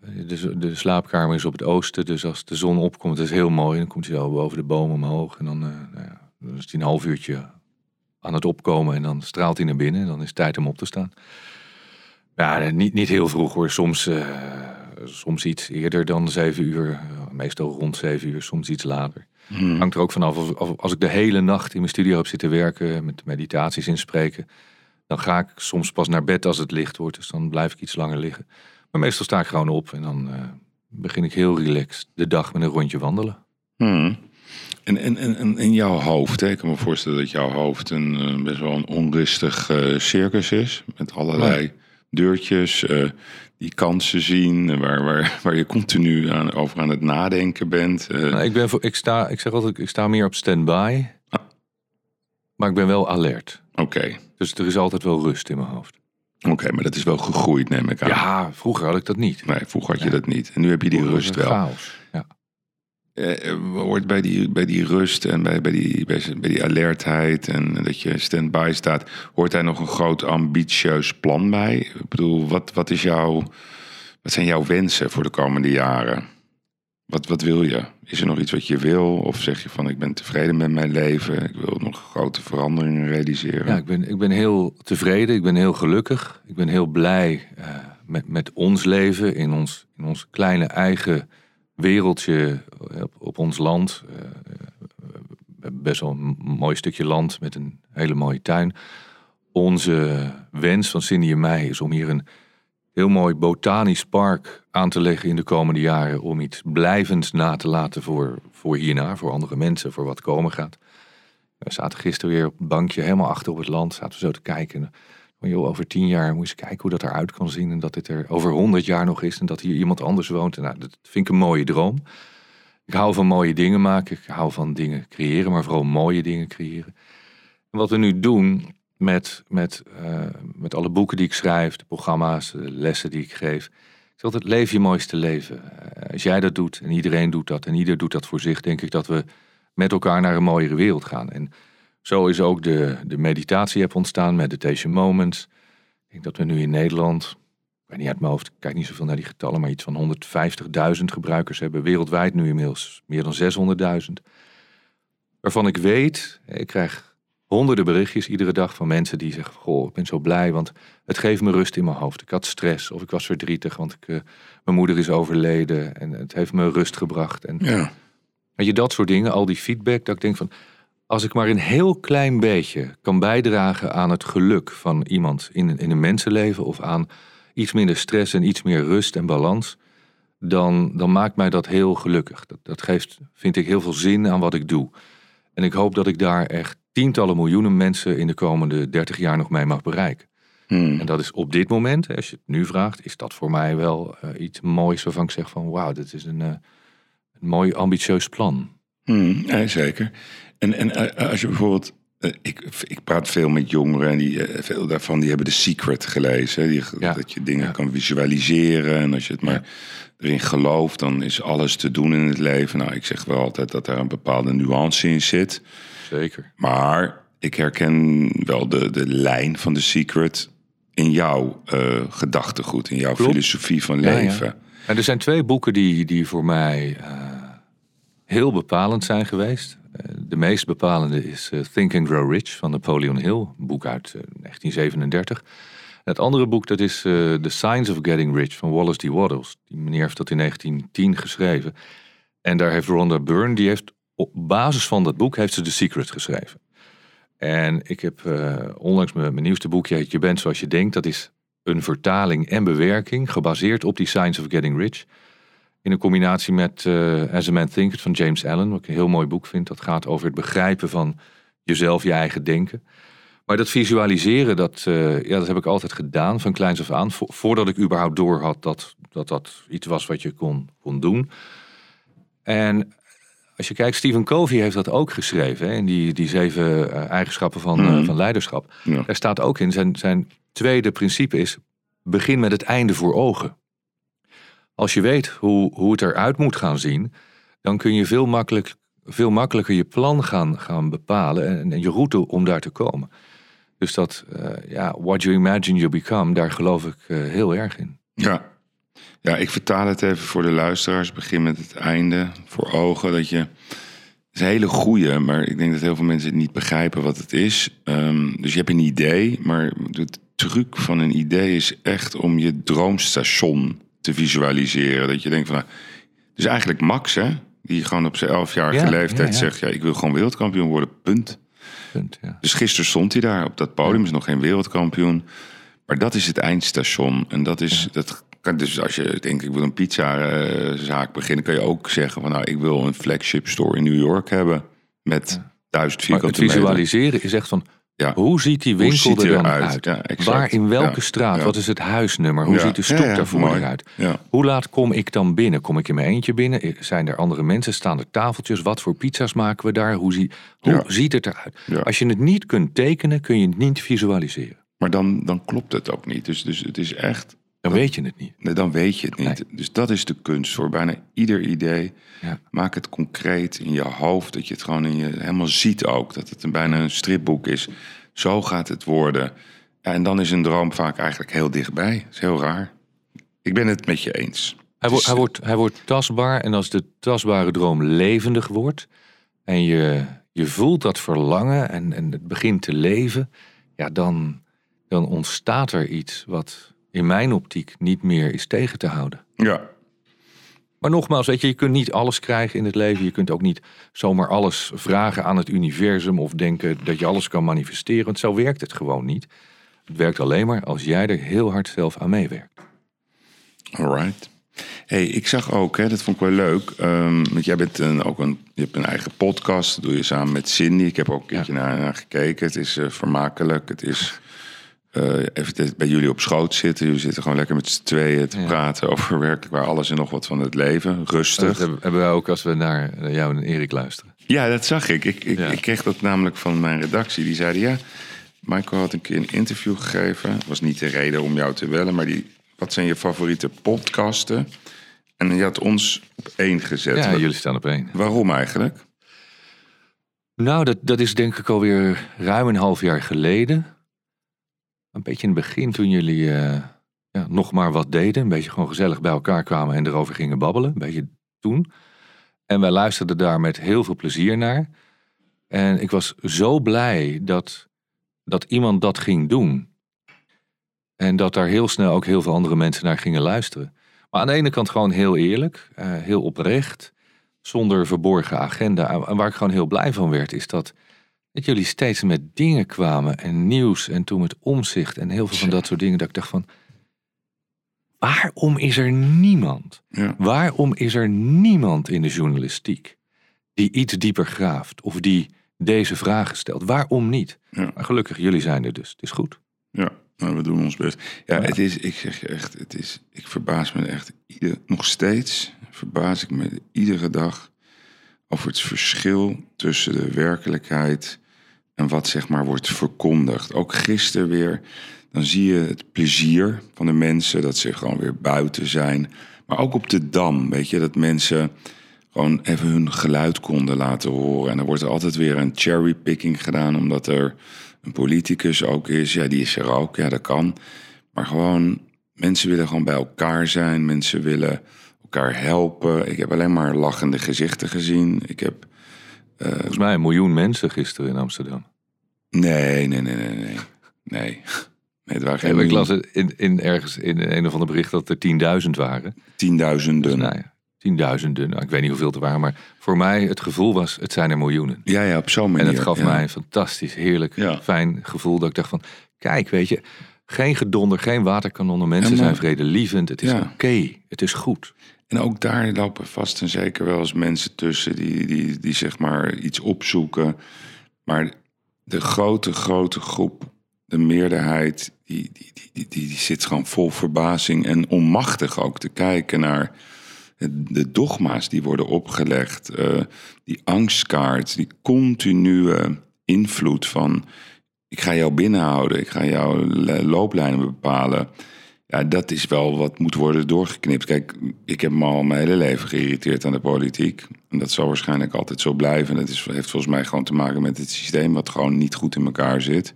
de, de slaapkamer is op het oosten, dus als de zon opkomt, dat is heel mooi. Dan komt hij zo boven de bomen omhoog. En dan, eh, nou ja, dan is hij een half uurtje aan het opkomen. En dan straalt hij naar binnen. En dan is het tijd om op te staan. Ja, niet, niet heel vroeg hoor. Soms, eh, soms iets eerder dan zeven uur. Eh, Meestal rond zeven uur, soms iets later. Hmm. Hangt er ook vanaf. Of- als ik de hele nacht in mijn studio heb zitten werken, met meditaties inspreken, dan ga ik soms pas naar bed als het licht wordt. Dus dan blijf ik iets langer liggen. Maar meestal sta ik gewoon op en dan eh, begin ik heel relaxed de dag met een rondje wandelen. Hmm. En, en, en, en in jouw hoofd, hè? ik kan me voorstellen dat jouw hoofd een, eh, best wel een onrustig eh, circus is. Met allerlei deurtjes, eh, die kansen zien, eh, waar, waar, waar je continu aan, over aan het nadenken bent. eh. Nou, ik, ben voor, ik, sta, ik zeg altijd, ik sta meer op standby. Ah. Maar ik ben wel alert. Oké, Dus er is altijd wel rust in mijn hoofd. oké, maar dat is wel gegroeid, neem ik aan. Ja, vroeger had ik dat niet. Nee, vroeger had je dat niet. En nu heb je die Vroeger rust wel. Chaos. Eh, eh, hoort bij die, bij die rust en bij, bij, die, bij, bij die alertheid en dat je stand-by staat, hoort daar nog een groot ambitieus plan bij? Ik bedoel, wat, wat, is jouw, wat zijn jouw wensen voor de komende jaren? Wat, wat wil je? Is er nog iets wat je wil? Of zeg je van ik ben tevreden met mijn leven, ik wil nog grote veranderingen realiseren? Ja, ik ben, ik ben heel tevreden, ik ben heel gelukkig. Ik ben heel blij eh, met, met ons leven in ons, in ons kleine eigen wereldje eh, op, ons land. Hebben best wel een mooi stukje land met een hele mooie tuin. Onze wens van Cindy en mij is om hier een heel mooi botanisch park aan te leggen in de komende jaren. Om iets blijvends na te laten voor, voor hierna, voor andere mensen, voor wat komen gaat. We zaten gisteren weer op het bankje, helemaal achter op het land. Zaten we zo te kijken. Joh, over tien jaar moet je kijken hoe dat eruit kan zien. En dat dit er over honderd jaar nog is. En dat hier iemand anders woont. Nou, dat vind ik een mooie droom. Ik hou van mooie dingen maken. Ik hou van dingen creëren, maar vooral mooie dingen creëren. En wat we nu doen met, met, eh, met alle boeken die ik schrijf, de programma's, de lessen die ik geef. is altijd leef je mooiste leven. Eh, als jij dat doet en iedereen doet dat en ieder doet dat voor zich, denk ik dat we met elkaar naar een mooiere wereld gaan. En zo is ook de, de meditatie-app ontstaan, Meditation Moments. Ik denk dat we nu in Nederland, ik weet niet uit mijn hoofd, ik kijk niet zoveel naar die getallen, maar iets van 150.000 gebruikers hebben. Wereldwijd nu inmiddels meer dan 600.000. Waarvan ik weet, ik krijg honderden berichtjes iedere dag van mensen die zeggen: Goh, ik ben zo blij, want het geeft me rust in mijn hoofd. Ik had stress of ik was verdrietig, want ik, eh, mijn moeder is overleden en het heeft me rust gebracht. En Ja. Weet je, dat soort dingen, al die feedback, dat ik denk van, als ik maar een heel klein beetje kan bijdragen aan het geluk van iemand in, in een mensenleven of aan iets minder stress en iets meer rust en balans, dan, dan maakt mij dat heel gelukkig. Dat, dat geeft, vind ik, heel veel zin aan wat ik doe. En ik hoop dat ik daar echt tientallen miljoenen mensen in de komende 30 jaar nog mee mag bereiken. Hmm. En dat is op dit moment, als je het nu vraagt, is dat voor mij wel eh, iets moois waarvan ik zeg van wauw, dit is een, eh, een mooi ambitieus plan. Hmm, ja, zeker. En, en eh, als je bijvoorbeeld. eh, ik, ik praat veel met jongeren en die, eh, veel daarvan die hebben The Secret gelezen. Die, Ja, Dat je dingen ja. kan visualiseren. En als je het maar erin gelooft, dan is alles te doen in het leven. Nou, ik zeg wel altijd dat daar een bepaalde nuance in zit. Zeker. Maar ik herken wel de, de lijn van The Secret in jouw eh, gedachtegoed, in jouw Klopt. filosofie van leven. En er zijn twee boeken die, die voor mij eh, heel bepalend zijn geweest. Eh, de meest bepalende is eh, Think and Grow Rich van Napoleon Hill, een boek uit eh, 1937. En het andere boek dat is eh, The Science of Getting Rich van Wallace D. Waddles. Die meneer heeft dat in 1910 geschreven. En daar heeft Rhonda Byrne, die heeft op basis van dat boek heeft ze The Secret geschreven. En ik heb eh, onlangs mijn, nieuwste boekje, Je bent zoals je denkt. Dat is een vertaling en bewerking gebaseerd op die Science of Getting Rich. In een combinatie met eh, As a Man Thinketh van James Allen, wat ik een heel mooi boek vind. Dat gaat over het begrijpen van jezelf, je eigen denken. Maar dat visualiseren, dat, eh, ja, dat heb ik altijd gedaan van kleins af aan. vo- voordat ik überhaupt door had dat, dat dat iets was wat je kon, kon doen. En als je kijkt, Stephen Covey heeft dat ook geschreven. Hè, in die, die zeven eh, eigenschappen van, Mhm. van leiderschap. Ja. Daar staat ook in, zijn, zijn tweede principe is... begin met het einde voor ogen. Als je weet hoe, hoe het eruit moet gaan zien... dan kun je veel, makkelijk, veel makkelijker je plan gaan, gaan bepalen... En, je route om daar te komen. Dus dat, eh, ja, what you imagine you become... daar geloof ik eh, heel erg in. Ja. ja, ik vertaal het even voor de luisteraars. Begin met het einde voor ogen. Dat je. Het is een hele goeie, maar ik denk dat heel veel mensen het niet begrijpen wat het is. Ehm, dus je hebt een idee, maar de truc van een idee is echt om je droomstation te visualiseren. Dat je denkt van, nou, dus eigenlijk Max, hè, die gewoon op zijn elfjarige Ja, leeftijd ja, ja. zegt, ja, ik wil gewoon wereldkampioen worden, punt. Punt, ja. Dus gisteren stond hij daar op dat podium, is nog geen wereldkampioen. Maar dat is het eindstation. En dat is, dat kan, dus als je denkt, ik wil een pizzazaak beginnen, kan je ook zeggen van nou, ik wil een flagship store in New York hebben met duizend Maar het vierkante meter. visualiseren is echt van... Ja. Hoe ziet die winkel ziet er dan uit? Waar, in welke straat? Wat is het huisnummer? Hoe ziet de stoep daarvoor eruit? Hoe laat kom ik dan binnen? Kom ik in mijn eentje binnen? Zijn er andere mensen? Staan er tafeltjes? Wat voor pizza's maken we daar? Hoe, zie, hoe ziet het eruit? Als je het niet kunt tekenen, kun je het niet visualiseren. Maar dan, dan klopt het ook niet. Dus, dus het is echt, Dan weet je het niet. nee, dan weet je het niet. Dus dat is de kunst voor bijna ieder idee. Ja. Maak het concreet in je hoofd, dat je het gewoon in je helemaal ziet ook. Dat het een, bijna een stripboek is. Zo gaat het worden. En dan is een droom vaak eigenlijk heel dichtbij. Dat is heel raar. Ik ben het met je eens. Hij, wordt, hij, wordt, hij wordt tastbaar en als de tastbare droom levendig wordt en je, je voelt dat verlangen en, en het begint te leven, ja, dan, dan ontstaat er iets wat in mijn optiek niet meer is tegen te houden. Ja, Maar nogmaals, weet je, je kunt niet alles krijgen in het leven. Je kunt ook niet zomaar alles vragen aan het universum of denken dat je alles kan manifesteren. Want zo werkt het gewoon niet. Het werkt alleen maar als jij er heel hard zelf aan meewerkt. alright. Hey, ik zag ook, hè, dat vond ik wel leuk. ehm, want jij bent een, ook een, je hebt een eigen podcast. Dat doe je samen met Cindy. Ik heb ook een keertje naar, naar gekeken. Het is eh, vermakelijk. Het is eh, even bij jullie op schoot zitten. Jullie zitten gewoon lekker met z'n tweeën te Ja. praten over werkelijk waar alles en nog wat van het leven. Rustig. Dat hebben wij ook als we naar jou en Erik luisteren. Ja, dat zag ik. Ik, ik, Ja. ik kreeg dat namelijk van mijn redactie. Die zeiden, ja, Michael had een keer een interview gegeven. Dat was niet de reden om jou te bellen, maar die, wat zijn je favoriete podcasten? En je had ons op één gezet. Ja, jullie staan op één. Waarom eigenlijk? Nou, dat, dat is denk ik alweer ruim een half jaar geleden. Een beetje in het begin toen jullie eh, ja, nog maar wat deden. Een beetje gewoon gezellig bij elkaar kwamen en erover gingen babbelen. Een beetje toen. En wij luisterden daar met heel veel plezier naar. En ik was zo blij dat, dat iemand dat ging doen. En dat daar heel snel ook heel veel andere mensen naar gingen luisteren. Maar aan de ene kant gewoon heel eerlijk, eh, heel oprecht zonder verborgen agenda. En waar ik gewoon heel blij van werd, is dat, dat jullie steeds met dingen kwamen en nieuws en toen met omzicht en heel veel van dat soort dingen. Dat ik dacht van, waarom is er niemand? Ja. Waarom is er niemand in de journalistiek die iets dieper graaft of die deze vragen stelt? Waarom niet? Ja. Maar gelukkig, jullie zijn er dus. Het is goed. Ja, nou, we doen ons best. Ja, Ja. het is, ik zeg je echt, het is, ik verbaas me echt, ieder, nog steeds verbaas ik me iedere dag over het verschil tussen de werkelijkheid en wat zeg maar wordt verkondigd. Ook gisteren weer, dan zie je het plezier van de mensen dat ze gewoon weer buiten zijn. Maar ook op de dam, weet je, dat mensen gewoon even hun geluid konden laten horen. En dan wordt er altijd weer een cherrypicking gedaan, omdat er een politicus ook is. Ja, die is er ook, ja, dat kan. Maar gewoon, mensen willen gewoon bij elkaar zijn. Mensen willen elkaar helpen. Ik heb alleen maar lachende gezichten gezien. Ik heb... Volgens mij een miljoen mensen gisteren in Amsterdam. Nee, nee, nee, nee, nee. Nee. Nee, het waren Ja, geen ik las in, in ergens in een of ander bericht dat er 10.000 waren. tienduizenden. Nou ja, tienduizenden. Nou, ik weet niet hoeveel er waren, maar voor mij het gevoel was, het zijn er miljoenen. Ja, ja, op zo'n manier. En het gaf ja. mij een fantastisch, heerlijk, Ja. fijn gevoel. Dat ik dacht van, kijk, weet je, geen gedonder, geen waterkanonnen. Mensen maar- zijn vredelievend. Het is oké, het is goed. En ook daar lopen vast en zeker wel eens mensen tussen die, die, die zeg maar iets opzoeken. Maar de grote, grote groep, de meerderheid, die, die, die, die, die, zit gewoon vol verbazing en onmachtig ook te kijken naar de dogma's die worden opgelegd, eh, die angstkaart, die continue invloed van ik ga jou binnenhouden, ik ga jouw looplijnen bepalen. Ja, dat is wel wat moet worden doorgeknipt. Kijk, ik heb me al mijn hele leven geïrriteerd aan de politiek. En dat zal waarschijnlijk altijd zo blijven. Dat is, heeft volgens mij gewoon te maken met het systeem wat gewoon niet goed in elkaar zit.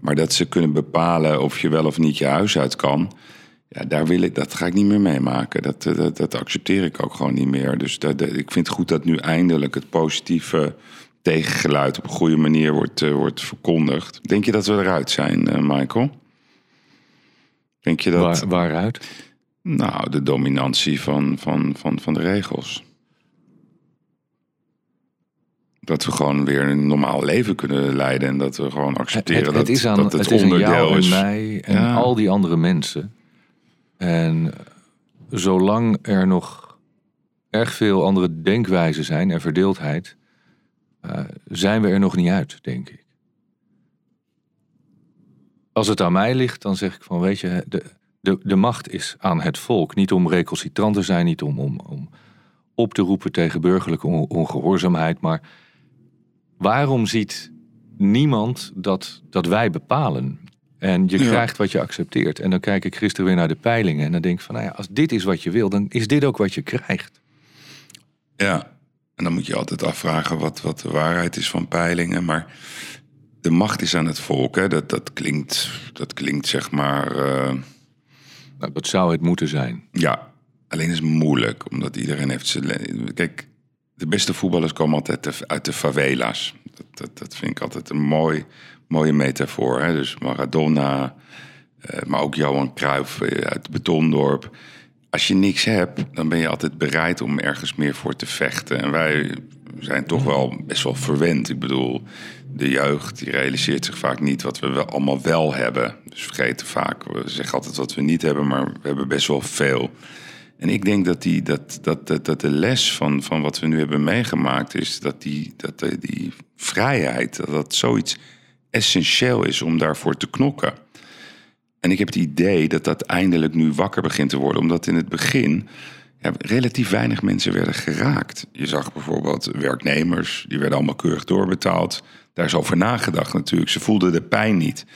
Maar dat ze kunnen bepalen of je wel of niet je huis uit kan. Ja, daar wil ik, dat ga ik niet meer meemaken. Dat, dat, dat accepteer ik ook gewoon niet meer. Dus dat, ik vind het goed dat nu eindelijk het positieve tegengeluid op een goede manier wordt, uh, wordt verkondigd. Denk je dat we eruit zijn, uh, Michael? Denk je dat... Waar, waaruit? Nou, de dominantie van, van, van, van de regels. Dat we gewoon weer een normaal leven kunnen leiden. En dat we gewoon accepteren het, het, dat, is aan, dat het, het is onderdeel aan jou is. en mij en al die andere mensen. En zolang er nog erg veel andere denkwijzen zijn en verdeeldheid, uh, zijn we er nog niet uit, denk ik. Als het aan mij ligt, dan zeg ik van, weet je, de, de, de macht is aan het volk. Niet om recalcitrant te zijn, niet om, om, om op te roepen tegen burgerlijke on, ongehoorzaamheid, maar waarom ziet niemand dat, dat wij bepalen? En je Ja. krijgt wat je accepteert. En dan kijk ik gisteren weer naar de peilingen en dan denk ik van, nou ja, als dit is wat je wil, dan is dit ook wat je krijgt. Ja, en dan moet je altijd afvragen wat, wat de waarheid is van peilingen. Maar de macht is aan het volk. Hè? Dat, dat, klinkt, dat klinkt zeg maar. eh, Nou, dat zou het moeten zijn. ja, alleen is het moeilijk, omdat iedereen heeft zijn. Kijk, de beste voetballers komen altijd uit de favela's. Dat, dat, dat vind ik altijd een mooi, mooie metafoor. Hè? Dus Maradona, eh, maar ook Johan Cruijff eh, uit het Betondorp. Als je niks hebt, dan ben je altijd bereid om ergens meer voor te vechten. En wij zijn toch wel best wel verwend. Ik bedoel, de jeugd die realiseert zich vaak niet wat we allemaal wel hebben. Dus vergeten vaak, we zeggen altijd wat we niet hebben, maar we hebben best wel veel. En ik denk dat, die, dat, dat, dat, dat de les van, van wat we nu hebben meegemaakt is dat die, dat die vrijheid, dat dat zoiets essentieel is om daarvoor te knokken. En ik heb het idee dat dat eindelijk nu wakker begint te worden, omdat in het begin ja, relatief weinig mensen werden geraakt. Je zag bijvoorbeeld werknemers, die werden allemaal keurig doorbetaald. Daar is over nagedacht natuurlijk. Ze voelden de pijn niet.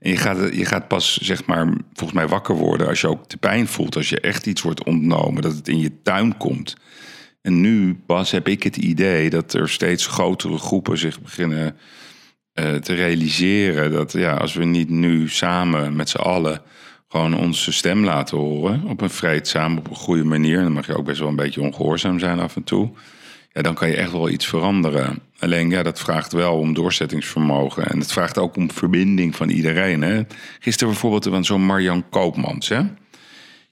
En je gaat, je gaat pas, zeg maar, volgens mij wakker worden als je ook de pijn voelt. Als je echt iets wordt ontnomen, dat het in je tuin komt. En nu pas heb ik het idee dat er steeds grotere groepen zich beginnen eh, te realiseren. Dat ja, als we niet nu samen met z'n allen gewoon onze stem laten horen. Op een vreedzaam, op een goede manier. Dan mag je ook best wel een beetje ongehoorzaam zijn af en toe. Ja, dan kan je echt wel iets veranderen. Alleen ja, dat vraagt wel om doorzettingsvermogen. En het vraagt ook om verbinding van iedereen. Hè? Gisteren bijvoorbeeld van zo'n Marjan Koopmans. Hè?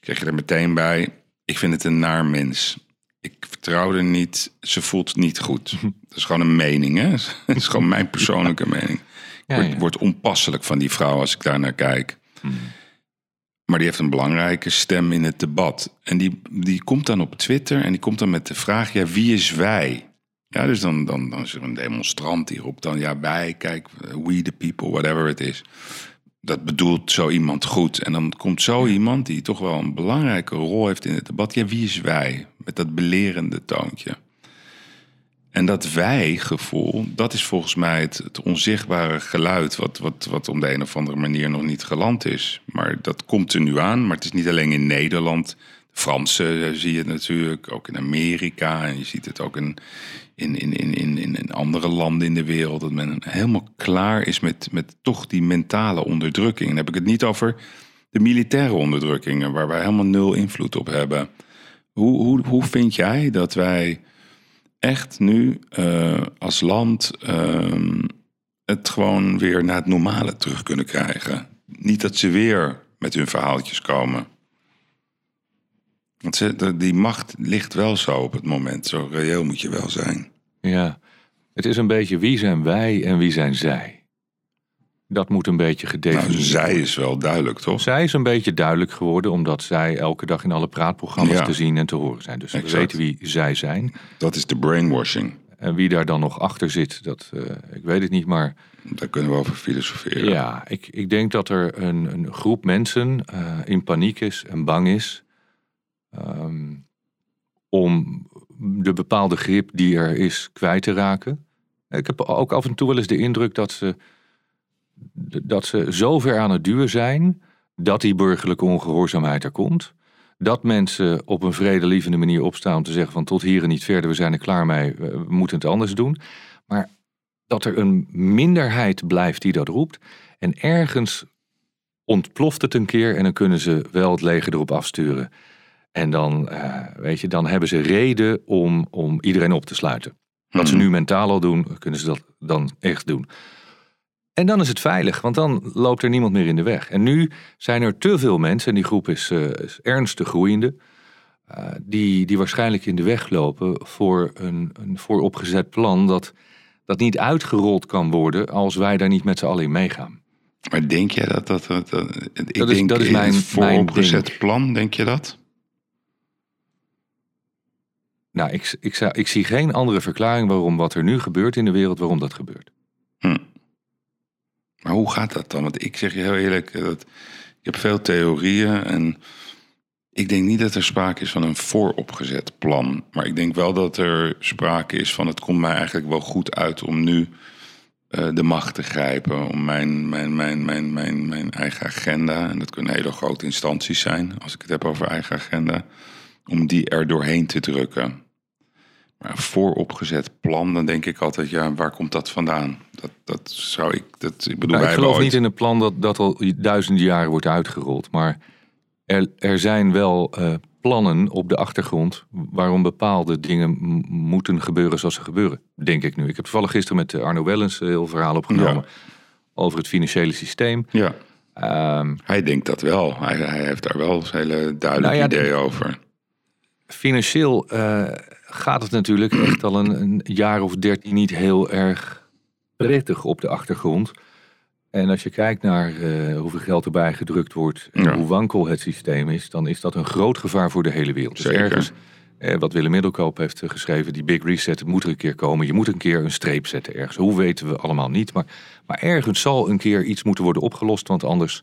Kreeg je er meteen bij. Ik vind het een naar mens. Ik vertrouw er niet. Ze voelt niet goed. Dat is gewoon een mening. Hè? Dat is gewoon mijn persoonlijke mening. Ja. wordt onpasselijk van die vrouw als ik daar naar kijk. Maar die heeft een belangrijke stem in het debat. En die, die komt dan op Twitter en die komt dan met de vraag: ja, wie is wij? Ja, dus dan, dan, dan is er een demonstrant die roept dan: ja, wij, kijk, we the people, whatever it is. Dat bedoelt zo iemand goed. En dan komt zo iemand die toch wel een belangrijke rol heeft in het debat. Ja, wie is wij? Met dat belerende toontje. En dat wij-gevoel, dat is volgens mij het, het onzichtbare geluid... Wat, wat, wat om de een of andere manier nog niet geland is. Maar dat komt er nu aan. Maar het is niet alleen in Nederland. De Fransen eh, zie je het natuurlijk, ook in Amerika. En je ziet het ook in, in, in, in, in, in andere landen in de wereld. Dat men helemaal klaar is met, met toch die mentale onderdrukking. Dan heb ik het niet over de militaire onderdrukkingen... waar wij helemaal nul invloed op hebben. Hoe, hoe, hoe vind jij dat wij echt nu eh, als land ehm, het gewoon weer naar het normale terug kunnen krijgen. Niet dat ze weer met hun verhaaltjes komen. Want ze, die macht ligt wel zo op het moment. Zo reëel moet je wel zijn. Ja, het is een beetje wie zijn wij en wie zijn zij. Dat moet een beetje gedefinieerd Nou, zij is wel duidelijk, toch? Zij is een beetje duidelijk geworden omdat zij elke dag in alle praatprogramma's Ja. te zien en te horen zijn. Dus we Exact. weten wie zij zijn. Dat is de brainwashing. En wie daar dan nog achter zit, dat, eh, ik weet het niet. Maar Daar kunnen we over filosoferen. ja, ik, ik denk dat er een, een groep mensen eh, in paniek is en bang is. ehm, om de bepaalde grip die er is kwijt te raken. Ik heb ook af en toe wel eens de indruk dat ze, dat ze zo ver aan het duwen zijn dat die burgerlijke ongehoorzaamheid er komt. Dat mensen op een vredelievende manier opstaan om te zeggen van tot hier en niet verder, we zijn er klaar mee, we moeten het anders doen. Maar dat er een minderheid blijft die dat roept. En ergens ontploft het een keer en dan kunnen ze wel het leger erop afsturen. En dan, uh, weet je, dan hebben ze reden om, om iedereen op te sluiten. Wat ze Mhm. nu mentaal al doen, kunnen ze dat dan echt doen. En dan is het veilig, want dan loopt er niemand meer in de weg. En nu zijn er te veel mensen, en die groep is, eh, is ernstig groeiende, eh, die, die waarschijnlijk in de weg lopen voor een, een vooropgezet plan dat, dat niet uitgerold kan worden als wij daar niet met z'n allen in meegaan. Maar denk jij dat dat... dat, dat- ik Dat is- denk dat is mijn- vooropgezet mijn plan, denk je dat? Nou, ik, ik, zou, ik zie geen andere verklaring waarom wat er nu gebeurt in de wereld, waarom dat gebeurt. Maar hoe gaat dat dan? Want ik zeg je heel eerlijk, eh, dat, ik heb veel theorieën en ik denk niet dat er sprake is van een vooropgezet plan. Maar ik denk wel dat er sprake is van het komt mij eigenlijk wel goed uit om nu eh, de macht te grijpen. Om mijn, mijn, mijn, mijn, mijn, mijn eigen agenda, en dat kunnen hele grote instanties zijn als ik het heb over eigen agenda, om die er doorheen te drukken. Een vooropgezet plan, dan denk ik altijd, ja, waar komt dat vandaan? Dat, dat zou ik, dat, ik bedoel, Nou, ik geloof ooit- niet in een plan dat, dat al duizenden jaren wordt uitgerold. Maar er, er zijn wel eh, plannen op de achtergrond waarom bepaalde dingen moeten gebeuren zoals ze gebeuren. Denk ik nu. Ik heb toevallig gisteren met eh, Arno Wellens een heel verhaal opgenomen over het financiële systeem. Ja, Ehm, hij denkt dat wel. Hij, hij heeft daar wel een hele duidelijk Nou ja, idee de- over. financieel eh, gaat het natuurlijk echt al een, een jaar of dertien niet heel erg prettig op de achtergrond. En als je kijkt naar eh, hoeveel geld erbij gedrukt wordt en Ja. hoe wankel het systeem is, dan is dat een groot gevaar voor de hele wereld. Dus Zeker. ergens, eh, wat Willem Middelkoop heeft eh, geschreven, die big reset moet er een keer komen. Je moet een keer een streep zetten ergens. Hoe weten we allemaal niet. Maar, maar ergens zal een keer iets moeten worden opgelost, want anders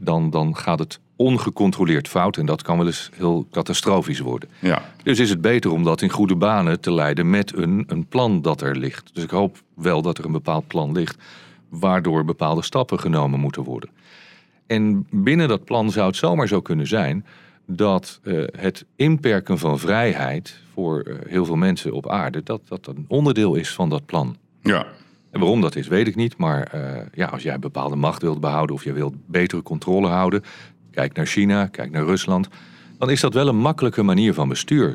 dan, dan gaat het ongecontroleerd fout. En dat kan wel eens heel catastrofisch worden. Ja, Dus is het beter om dat in goede banen te leiden met een, een plan dat er ligt. Dus ik hoop wel dat er een bepaald plan ligt, waardoor bepaalde stappen genomen moeten worden. En binnen dat plan zou het zomaar zo kunnen zijn dat eh, het inperken van vrijheid voor eh, heel veel mensen op aarde, dat dat een onderdeel is van dat plan. ja. En waarom dat is, weet ik niet. Maar eh, ja, als jij bepaalde macht wilt behouden of je wilt betere controle houden, kijk naar China, kijk naar Rusland, dan is dat wel een makkelijke manier van bestuur.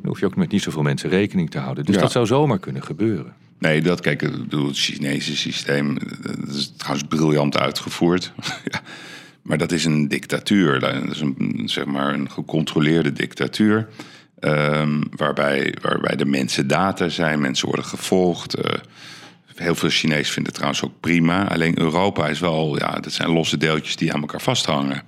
Dan hoef je ook met niet zoveel mensen rekening te houden. Dus Ja. dat zou zomaar kunnen gebeuren. Nee, dat, kijk, ik bedoel, het Chinese systeem, dat is trouwens briljant uitgevoerd. Maar dat is een dictatuur. Dat is een, zeg maar een gecontroleerde dictatuur. ehm, waarbij, waarbij de mensen data zijn, mensen worden gevolgd. eh, heel veel Chinezen vinden het trouwens ook prima. Alleen Europa is wel, ja, dat zijn losse deeltjes die aan elkaar vasthangen.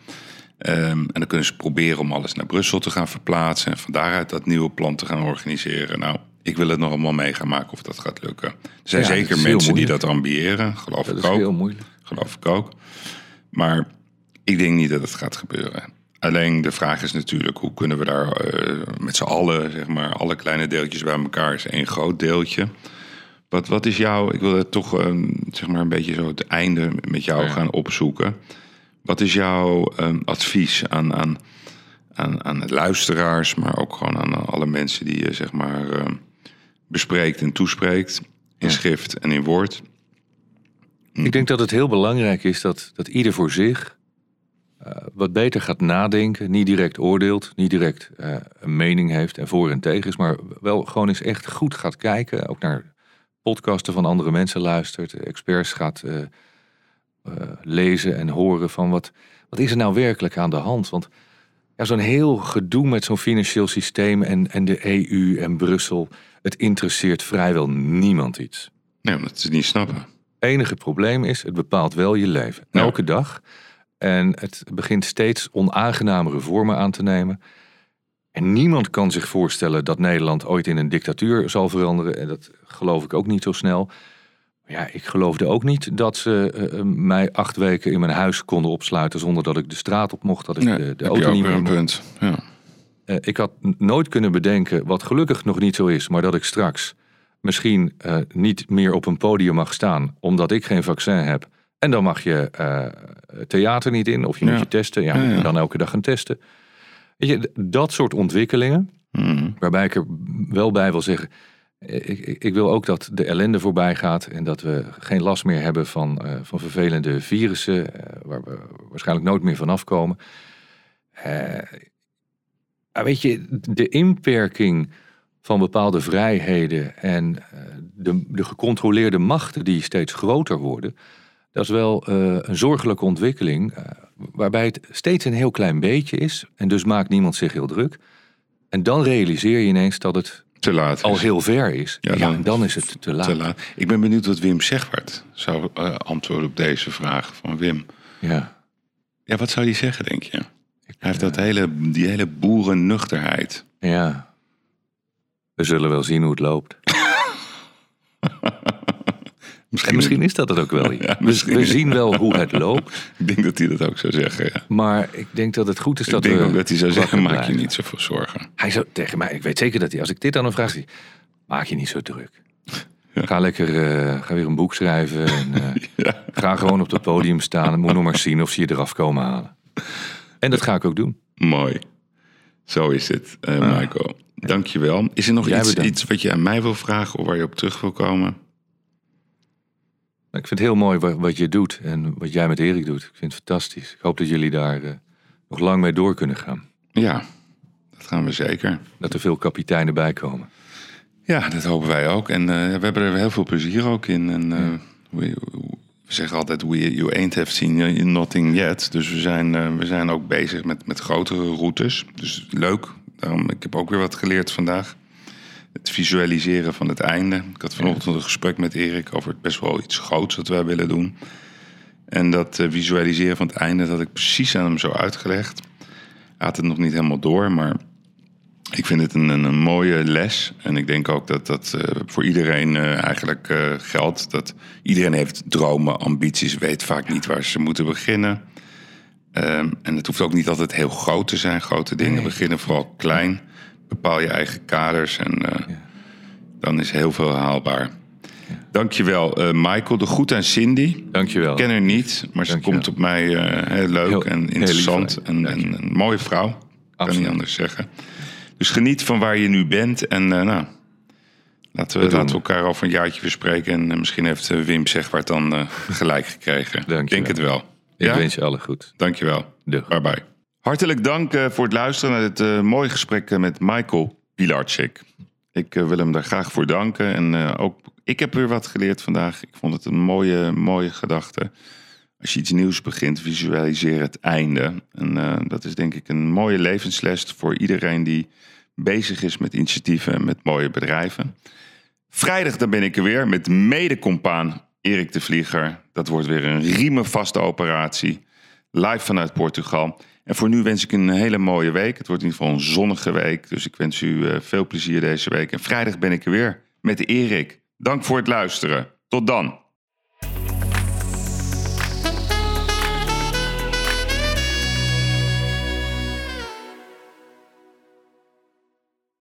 Ehm, en dan kunnen ze proberen om alles naar Brussel te gaan verplaatsen. En van daaruit dat nieuwe plan te gaan organiseren. Nou, ik wil het nog allemaal mee gaan maken of dat gaat lukken. Er zijn Ja, zeker mensen die dat ambiëren, geloof Dat ik is ook. heel moeilijk. Geloof ik ook. Maar ik denk niet dat het gaat gebeuren. Alleen de vraag is natuurlijk, hoe kunnen we daar eh, met z'n allen, zeg maar, alle kleine deeltjes bij elkaar is één groot deeltje. Wat, wat is jouw, ik wil het toch eh, zeg maar een beetje zo het einde met jou Ja. gaan opzoeken. Wat is jouw eh, advies aan, aan, aan, aan luisteraars, maar ook gewoon aan alle mensen die je zeg maar eh, bespreekt en toespreekt in schrift en in woord? Ik denk dat het heel belangrijk is dat, dat ieder voor zich eh, wat beter gaat nadenken. Niet direct oordeelt, niet direct eh, een mening heeft en voor en tegen is. Maar wel gewoon eens echt goed gaat kijken. Ook naar podcasten van andere mensen luistert. Experts gaat eh, eh, lezen en horen van wat, wat is er nou werkelijk aan de hand. Want ja, zo'n heel gedoe met zo'n financieel systeem en, en de EU en Brussel. Het interesseert vrijwel niemand iets Nee, omdat ze het niet snappen. enige probleem is, het bepaalt wel je leven. Ja. Elke dag. En het begint steeds onaangenamere vormen aan te nemen. En niemand kan zich voorstellen dat Nederland ooit in een dictatuur zal veranderen. En dat geloof ik ook niet zo snel. Ja, ik geloofde ook niet dat ze eh, eh, mij acht weken in mijn huis konden opsluiten zonder dat ik de straat op mocht, dat ik Nee, de, de auto niet meer een mocht. punt. Ja. eh, ik had nooit kunnen bedenken, wat gelukkig nog niet zo is, maar dat ik straks misschien niet meer op een podium mag staan, omdat ik geen vaccin heb. En dan mag je theater niet in, of je Ja. moet je testen. Ja, ja. dan elke dag gaan testen. Weet je, dat soort ontwikkelingen, Mhm. waarbij ik er wel bij wil zeggen. Ik, ik, ik wil ook dat de ellende voorbij gaat en dat we geen last meer hebben van, eh, van vervelende virussen, eh, waar we waarschijnlijk nooit meer vanaf komen. Eh, maar weet je, de inperking van bepaalde vrijheden en eh, de, de gecontroleerde machten die steeds groter worden, dat is wel eh, een zorgelijke ontwikkeling, eh, waarbij het steeds een heel klein beetje is en dus maakt niemand zich heel druk. En dan realiseer je ineens dat het Te laat. al is. heel ver is. Ja, en dan is het te laat. Te laat. Ik ben benieuwd wat Wim Zegwaard zou eh, antwoorden op deze vraag van Wim. Ja. Ja, wat zou hij zeggen, denk je? Hij heeft dat hele, die hele boerennuchterheid. ja. We zullen wel zien hoe het loopt. En misschien is dat het ook wel. Ja, we, misschien. we zien wel hoe het loopt. Ik denk dat hij dat ook zou zeggen, ja. Maar ik denk dat het goed is Ik dat denk we ook dat hij zou zeggen, maak je niet zoveel zorgen. Hij zou tegen mij, ik weet zeker dat hij, als ik dit aan hem vraag, hij, maak je niet zo druk. Ja. Ga lekker, eh, ga weer een boek schrijven. En, eh. Ga gewoon op het podium staan. En moet nog maar zien of ze je eraf komen halen. En dat ga ik ook doen. Mooi. Zo is het, eh Michael. Dankjewel. Is er nog iets, iets wat je aan mij wil vragen of waar je op terug wil komen? Ik vind het heel mooi wat, wat je doet en wat jij met Erik doet. Ik vind het fantastisch. Ik hoop dat jullie daar eh, nog lang mee door kunnen gaan. Ja, dat gaan we zeker. Dat er veel kapiteinen bij komen. Ja, dat hopen wij ook. En eh, we hebben er heel veel plezier ook in. En, eh, we, we zeggen altijd, we, you ain't have seen nothing yet. Dus we zijn, we zijn ook bezig met, met grotere routes. Dus leuk. Daarom, ik heb ook weer wat geleerd vandaag. Het visualiseren van het einde. Ik had vanochtend een gesprek met Erik over het best wel iets groots dat wij willen doen. En dat eh, visualiseren van het einde, dat had ik precies aan hem zo uitgelegd. Hij had het nog niet helemaal door, maar ik vind het een, een, mooie les. En ik denk ook dat dat eh, voor iedereen eh, eigenlijk geldt. Dat iedereen heeft dromen, ambities, weet vaak niet waar ze moeten beginnen. Ehm, en het hoeft ook niet altijd heel groot te zijn. Grote dingen beginnen vooral klein. Bepaal je eigen kaders en eh, dan is heel veel haalbaar. Dankjewel, eh Michael. De groet aan Cindy. Dankjewel. Ik ken haar niet, maar ze Dankjewel. komt op mij eh, heel leuk Heel- en interessant. en, een mooie vrouw. Kan Absoluut. niet anders zeggen. Dus geniet van waar je nu bent. En eh, nou, laten we, laten we elkaar over een jaartje weer spreken. En misschien heeft Wim Zegwaard dan eh, gelijk gekregen. Dankjewel. Ik denk het wel. Ik ja? wens je alle goed. Dankjewel. Dag. Bye bye. Hartelijk dank eh, voor het luisteren naar dit eh, mooie gesprek eh, met Michael Pilarczyk. Ik wil hem daar graag voor danken. En ook ik heb weer wat geleerd vandaag. Ik vond het een mooie, mooie gedachte. Als je iets nieuws begint, visualiseer het einde. En dat is denk ik een mooie levensles voor iedereen die bezig is met initiatieven en met mooie bedrijven. Vrijdag dan ben ik er weer met mede-compaan Erik de Vlieger. Dat wordt weer een riemenvaste operatie. Live vanuit Portugal. En voor nu wens ik een hele mooie week. Het wordt in ieder geval een zonnige week. Dus ik wens u eh, veel plezier deze week. En vrijdag ben ik er weer met Erik. Dank voor het luisteren. Tot dan.